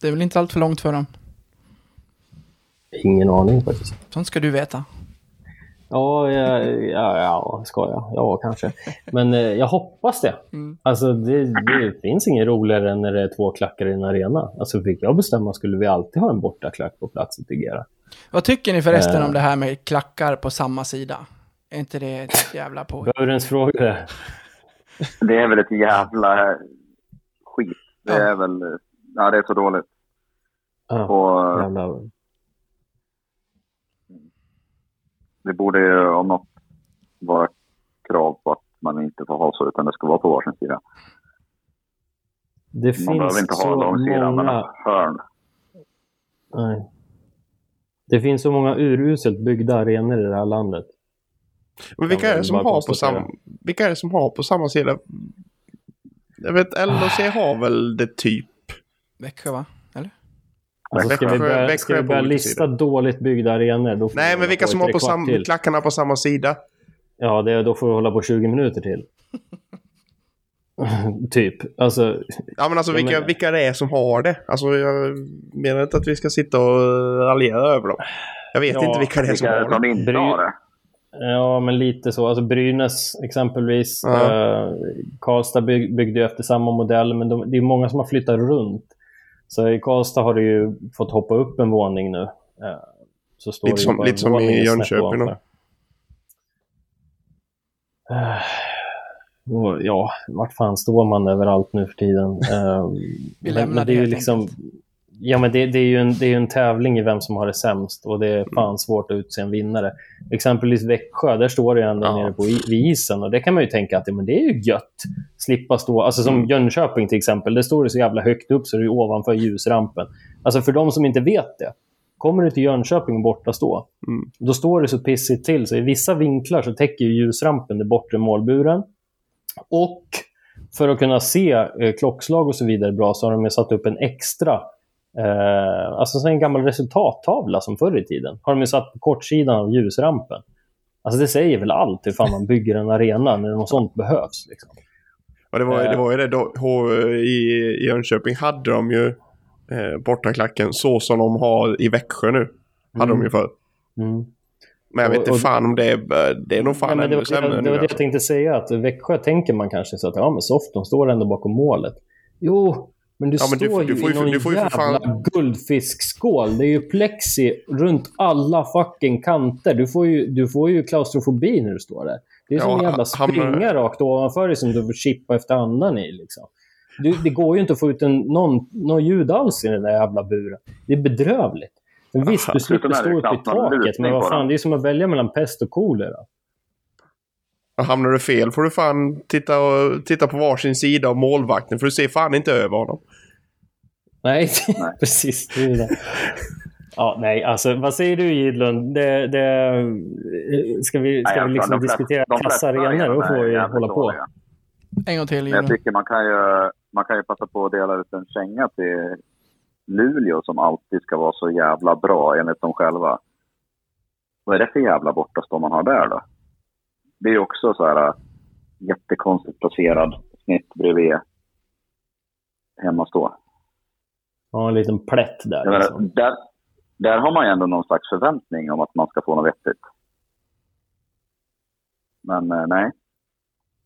Det är väl inte allt för långt för dem? Ingen aning faktiskt. Sånt ska du veta. Ja, ja, ja, ja ska jag? Ja, kanske. Men eh, jag hoppas det. Mm. Alltså, det, det finns inget roligare än när det är två klackar i en arena. Alltså, fick jag bestämma skulle vi alltid ha en bortaklack på plats i Tegera. Vad tycker ni förresten Eh. om det här med klackar på samma sida? Är inte det ett jävla på? Burens fråga. Det är väl ett jävla skit. Det Ja. är väl... Ja, det är så dåligt. Ja, Och jävla... det borde ju om något vara krav på att man inte får ha så, utan det ska vara på varsin sida. Det Man behöver finns inte så ha långsidan, men många... hörn. Nej. Det finns så många uruselt byggda arenor i det här landet. Men vilka är men det som har på samma... Vilka är det som har på samma sida? Jag vet, LHC har väl det typ. Växjö va? Alltså, ska vi börja, Växjö ska vi börja lista dåligt byggda arenor? Då får vi Nej, hålla men vilka som har på sam, till. klackarna på samma sida? Ja, det, då får vi hålla på 20 minuter till. typ. Alltså, Ja, men alltså vilka, men- vilka det är som har det. Alltså jag menar inte att vi ska sitta och raljera över dem. Jag vet Ja, inte vilka det är som har det. inte Bry- har det? ja, men lite så. Alltså Brynäs exempelvis. Ja. Eh, Karlstad bygg, byggde ju efter samma modell, men de, det är många som har flyttat runt. Så i Karlstad har du ju fått hoppa upp en våning nu. Eh, så står Lite som- lite som i Jönköping då. Eh, ja, vart fan står man överallt nu för tiden? Eh, Vi men, lämnar men det är det ju helt liksom... enkelt. Ja, men det, det, är ju en, det är en tävling i vem som har det sämst och det är fan svårt att utse en vinnare. Exempelvis Växjö, där står det ändå Ja. nere på vid isen och det kan man ju tänka att ja, men det är ju gött. Slippa stå, alltså som Mm. Jönköping till exempel, det står det så jävla högt upp så det är ovanför ljusrampen. Alltså för de som inte vet det, kommer du till Jönköping och borta stå, Mm. då står det så pissigt till så i vissa vinklar så täcker ju ljusrampen det bortre målburen. Och för att kunna se eh, klockslag och så vidare bra så har de satt upp en extra Eh, alltså så en gammal resultattavla som förr i tiden. Har de ju satt på kortsidan av ljusrampen. Alltså det säger väl allt hur fan man bygger en arena när något sånt behövs. Liksom. Och det var, Eh. det var ju det då, i, i Jönköping hade de ju eh, bortaklacken så som de har i Växjö nu. Hade Mm. de ju förr. Mm. Men jag vet inte och- fan om det är... Det är nog fan Ja, men det, var, det, det nu. var det jag alltså. tänkte säga, att Växjö tänker man kanske så att ja, men soft, de står ändå bakom målet. Jo, men du Ja, men du står får- du ju i någon du ju jävla fan- guldfiskskål. Det är ju plexi runt alla fucking kanter. Du får ju, du får ju klaustrofobi när du står där. Det är som Ja, en jävla springa rakt ovanför dig som du får chippa efter andan i. Liksom. Du, det går ju inte att få ut en, någon, någon ljud alls i den där jävla buren. Det är bedrövligt. Men visst, du slipper stå upp i taket, men vad fan, det är som att välja mellan pest och kolera. Hamnar du fel får du fan titta, och, titta på varsin sida av målvakten för du ser fan inte över honom. Nej, precis. Det det. Ja, nej, alltså vad säger du Gidlund? Det, det, ska vi, ska Nej, vi liksom de diskutera de flesta kassarenor? Då får vi hålla på. dåliga. En gång till Men jag tycker man kan ju, man kan ju passa på att dela ut en känga till Luleå som alltid ska vara så jävla bra enligt dem själva. Vad är det för jävla bortastå man har där då? Det är ju också så här äh, jättekonstigt placerad snitt bredvid hemmastå. Ja, en liten plätt där. Menar, Liksom. där, där har man ju ändå någon slags förväntning om att man ska få något vettigt. Men eh, nej.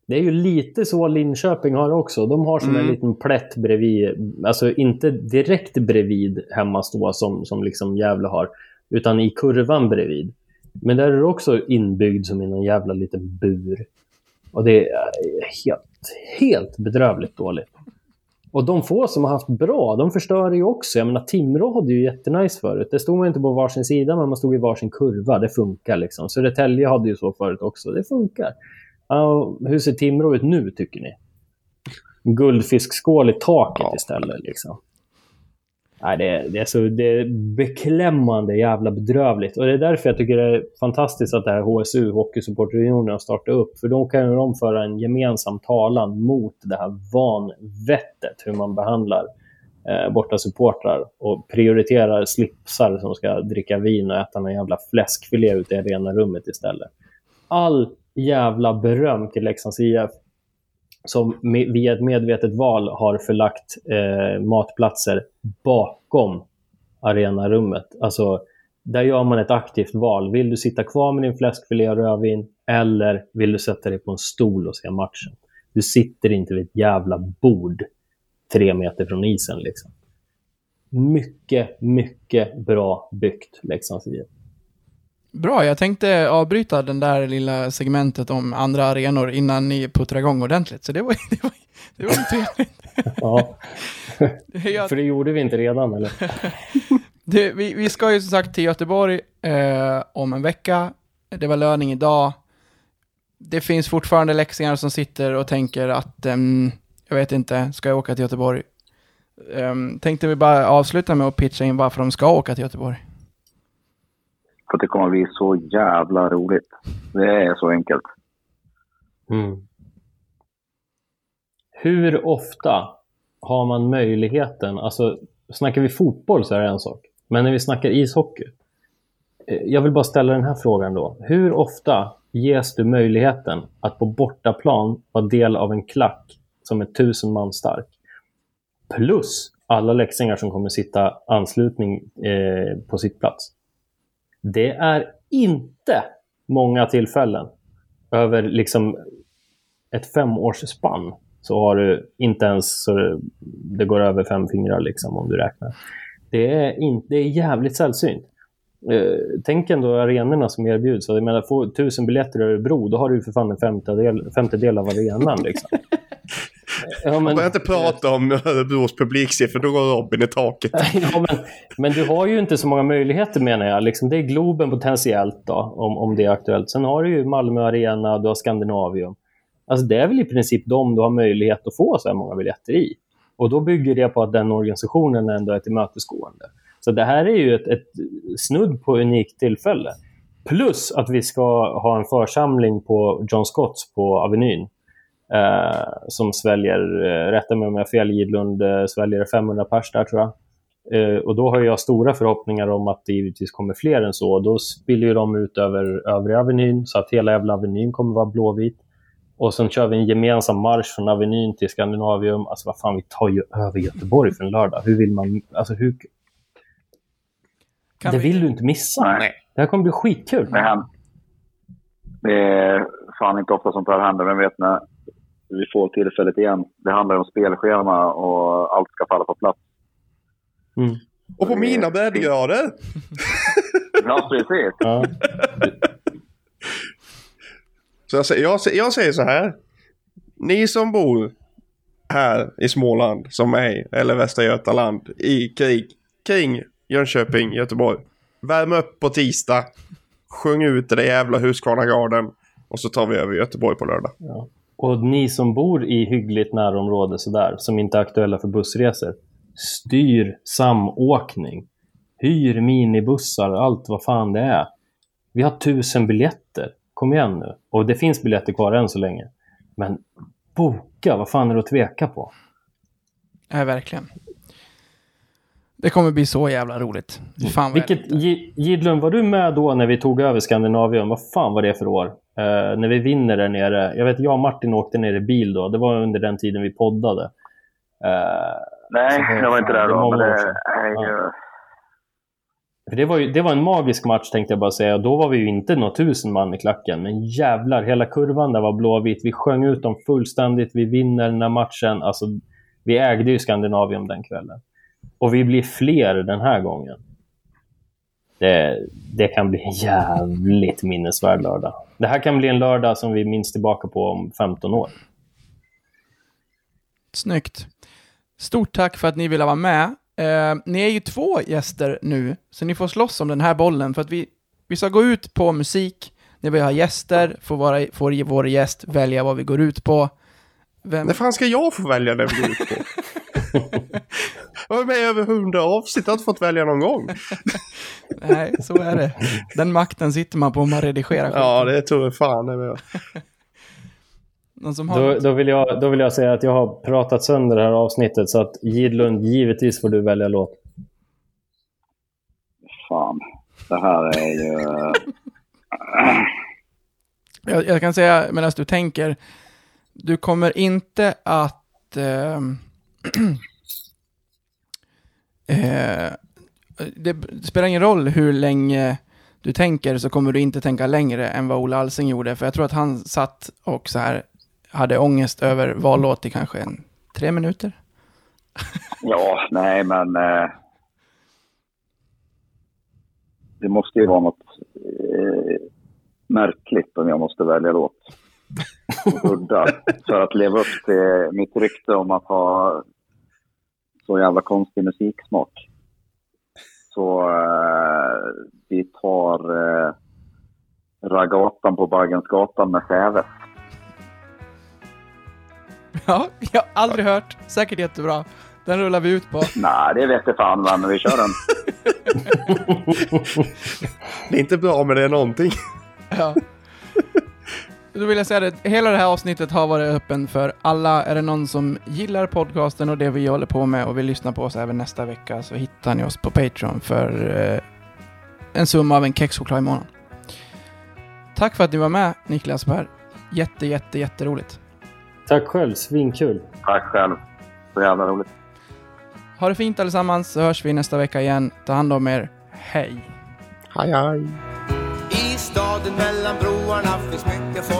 Det är ju lite så Linköping har också. De har som en Mm. liten plätt bredvid, alltså inte direkt bredvid hemmastå som, som liksom Gävle har, utan i kurvan bredvid. Men där är det också inbyggd som i någon jävla liten bur. Och det är helt, helt bedrövligt dåligt. Och de få som har haft bra, de förstör ju också. Jag menar, Timrå hade ju jättenice förut. Det stod man inte på varsin sida, men man stod i varsin kurva. Det funkar liksom. Södertälje hade ju så förut också. Det funkar. Ja, hur ser Timrå ut nu, tycker ni? En guldfiskskål i taket Ja. istället. Liksom. Nej, det, är, det, är så, det är beklämmande jävla bedrövligt. Och det är därför jag tycker det är fantastiskt att det här HSU, Hockeysupporterunionen, har startat upp. För då kan de föra en gemensam talan mot det här vanvettet, hur man behandlar eh, borta supportrar och prioriterar slipsar som ska dricka vin och äta någon jävla fläskfilé ute i arenarummet istället. All jävla beröm till Leksands IF som med, via ett medvetet val har förlagt eh, matplatser bakom arenarummet. Alltså, där gör man ett aktivt val. Vill du sitta kvar med din fläskfilé och rödvin eller vill du sätta dig på en stol och se matchen? Du sitter inte vid ett jävla bord tre meter från isen. Liksom. Mycket, mycket bra byggt, liksom, Leksands IF. Bra, jag tänkte avbryta den där lilla segmentet om andra arenor innan ni puttrar igång ordentligt. Så det var, det var, det var trevligt. Ja, Jag- för det gjorde vi inte redan, eller? Det, vi, vi ska ju som sagt till Göteborg eh, om en vecka. Det var löning idag. Det finns fortfarande läxingar som sitter och tänker att, ehm, jag vet inte, ska jag åka till Göteborg? Um, tänkte vi bara avsluta med att pitcha in varför de ska åka till Göteborg. För det kommer att bli så jävla roligt. Det är så enkelt. Mm. Hur ofta har man möjligheten, alltså snackar vi fotboll så är det en sak, men när vi snackar ishockey, eh, jag vill bara ställa den här frågan då. Hur ofta ges du möjligheten att på bortaplan vara del av en klack som är tusen man stark? Plus alla läxingar som kommer sitta anslutning eh, på sitt plats. Det är inte många tillfällen över liksom ett femårsspann så har du inte ens så det, går över fem fingrar liksom om du räknar. Det är, in, det är jävligt sällsynt. Eh, tänk ändå arenorna som erbjuds. Jag menar, få tusen biljetter i Örebro, då har du för fan en femtedel, femtedel av arenan. Liksom ja, Man men, börjar inte prata om Örebros publiksiffror, då går Robin i taket. ja, men, men du har ju inte så många möjligheter menar jag. Liksom, det är Globen potentiellt då, om, om det är aktuellt. Sen har du ju Malmö Arena, du har Skandinavium. Alltså det är väl i princip de du har möjlighet att få så här många biljetter i. Och då bygger det på att den organisationen ändå är tillmötesgående. Så det här är ju ett, ett snudd på unikt tillfälle. Plus att vi ska ha en församling på John Scotts på Avenyn. Eh, som sväljer, eh, rätta mig om jag har fel, Gidlund eh, sväljer 500 pers där tror jag. Eh, och då har jag stora förhoppningar om att det givetvis kommer fler än så. Då spiller ju de ut över övriga Avenyn så att hela jävla Avenyn kommer vara blåvit. Och sen kör vi en gemensam marsch från Avenyn till Skandinavium. Alltså vad fan, vi tar ju över Göteborg för en lördag. Hur vill man... Alltså hur... Kan det vi- vill du inte missa. Nej. Det här kommer bli skitkul. Det, är fan inte ofta sånt här händer, men vet när vi får tillfället igen. Det handlar om spelschema och allt ska falla på plats. Mm. Och på mina breddgrader. Ja, precis. Ja. Så jag, säger- jag, jag säger så här. Ni som bor här i Småland, som mig, eller Västra Götaland, i krig kring Jönköping, Göteborg. Värm upp på tisdag. Sjung ut i det jävla Husqvarna-garden. Och så tar vi över Göteborg på lördag. Och ni som bor i hyggligt närområde sådär, som inte är aktuella för bussresor, styr samåkning. Hyr minibussar, allt vad fan det är. Vi har tusen biljetter. Kom igen nu. Och det finns biljetter kvar än så länge. Men boka, vad fan är det att tveka på? Ja, verkligen. Det kommer bli så jävla roligt. Fan Vilket, Gidlund, var du med då när vi tog över Skandinavium? Vad fan var det för år? Eh, när vi vinner där nere. Jag vet, jag och Martin åkte ner i bil då. Det var under den tiden vi poddade. Eh, Nej, det- jag var inte där då, det är ju... För det var, ju, det var en magisk match tänkte jag bara säga. Då var vi ju inte några tusen man i klacken. Men jävlar, hela kurvan där var blåvit. Vi sjöng ut dem fullständigt. Vi vinner den här matchen. Alltså, vi ägde ju Skandinavium den kvällen. Och vi blir fler den här gången. Det, det kan bli en jävligt minnesvärd lördag. Det här kan bli en lördag som vi minns tillbaka på om 15 år. Snyggt. Stort tack för att ni ville vara med. Eh, ni är ju två gäster nu, så ni får slåss om den här bollen. För att vi, vi ska gå ut på musik. När vi har gäster får, vara, får vår gäst välja vad vi går ut på. Vem, När fan ska jag få välja det vi går ut på? Jag var med i över hundra avsnitt, jag har inte fått välja någon gång. nej, så är det. Den makten sitter man på om man redigerar. Ja, det tror jag fan det är. Någon som har Då, då, vill jag, då vill jag säga att jag har pratat sönder det här avsnittet så att Gidlund, givetvis får du välja låt. Fan, det här är ju... Jag, jag kan säga medan du tänker, du kommer inte att... ehm, eh, det spelar ingen roll hur länge du tänker så kommer du inte tänka längre än vad Ola Alsing gjorde. För jag tror att han satt och så här hade ångest över vallåt i kanske en, tre minuter. Ja, nej men... Eh, det måste ju vara något eh, märkligt om jag måste välja låt. Udda. För att leva upp till mitt rykte om att ha så jävla konstig musiksmak. Så eh, vi tar eh, Ragatan på Baggensgatan med Säve. Ja, jag har aldrig hört. Säkert jättebra. Den rullar vi ut på. Nej, det vet jag fan men vi kör den. Det är inte bra men det är någonting. Ja. Då vill jag säga det, hela det här avsnittet har varit öppen för alla. Är det någon som gillar podcasten och det vi håller på med och vill lyssna på oss även nästa vecka så hittar ni oss på Patreon för eh, en summa av en kexchoklad i månaden. Tack för att ni var med Niklas Per. Jätte, jätte, jätteroligt. Tack själv, svinkul. Tack själv. Så jävla roligt. Ha det fint allesammans så hörs vi nästa vecka igen. Ta hand om er. Hej! Hej hej. I staden mellan broarna finns mycket folk och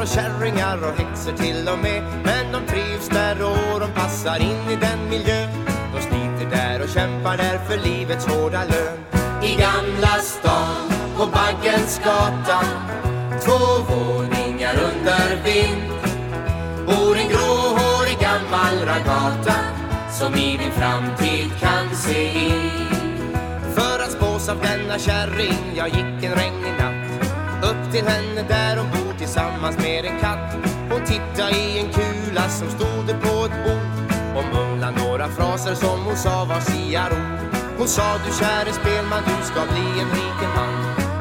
och kärringar och häxor till och med. Men de trivs där och de passar in i den miljön De sliter där och kämpar där för livets hårda lön. I Gamla stan, på Baggens gata Två våningar under vind. Bor en gråhårig gammal ragata Som i din framtid kan se in. För att spås av denna kärring Jag gick en regnig natt. Upp till henne där hon bor tillsammans med en katt. Hon tittade i en kula som stod på ett bord. Och mumlade några fraser som hon sa var siarord Hon? Sa du käre spelman du ska bli en rik man.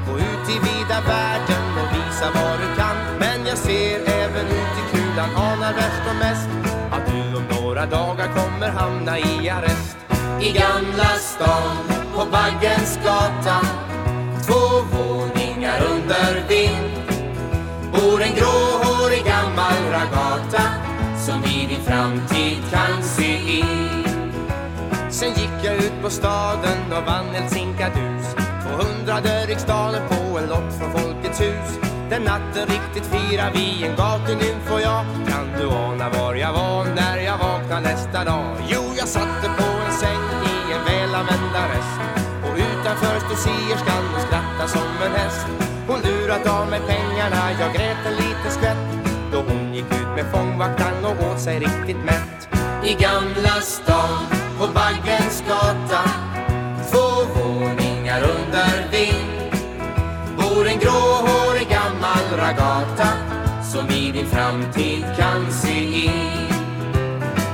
Gå ut i vida världen och visa vad du kan. Men jag ser även ut i kulan anar värst och mest Att du om några dagar kommer hamna i arrest. I Gamla stan på Baggens gata Två en gråhårig gammal ragata Som i din framtid kan se in. Sen gick jag ut på staden och vann ett sinkadus 200 riksdaler på en lott från Folkets hus. Den natten riktigt firar vi en gatunymf och jag Kan du ana var jag var när jag vaknade nästa dag? Jo, jag satte på en säng i en välanvänd arrest Och utanför stod sierskan och skrattade som en häst lurat av mig pengarna, jag grät en liten skvätt Då hon gick ut med fångvaktaren och åt sig riktigt mätt. I Gamla stan på Baggens gata Två våningar under vind. Bor en gråhårig gammal ragata Som i din framtid kan se in.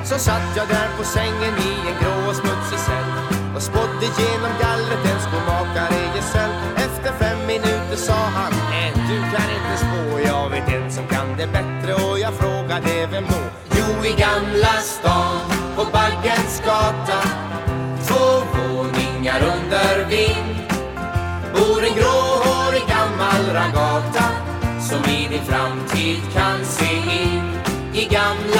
Så satt jag där på sängen i en grå och smutsig cell Och spådde genom gallret Jo, i Gamla stan på Baggens gata. Två våningar under vind. Bor en gråhårig gammal ragata Som i din framtid kan se in I Gamla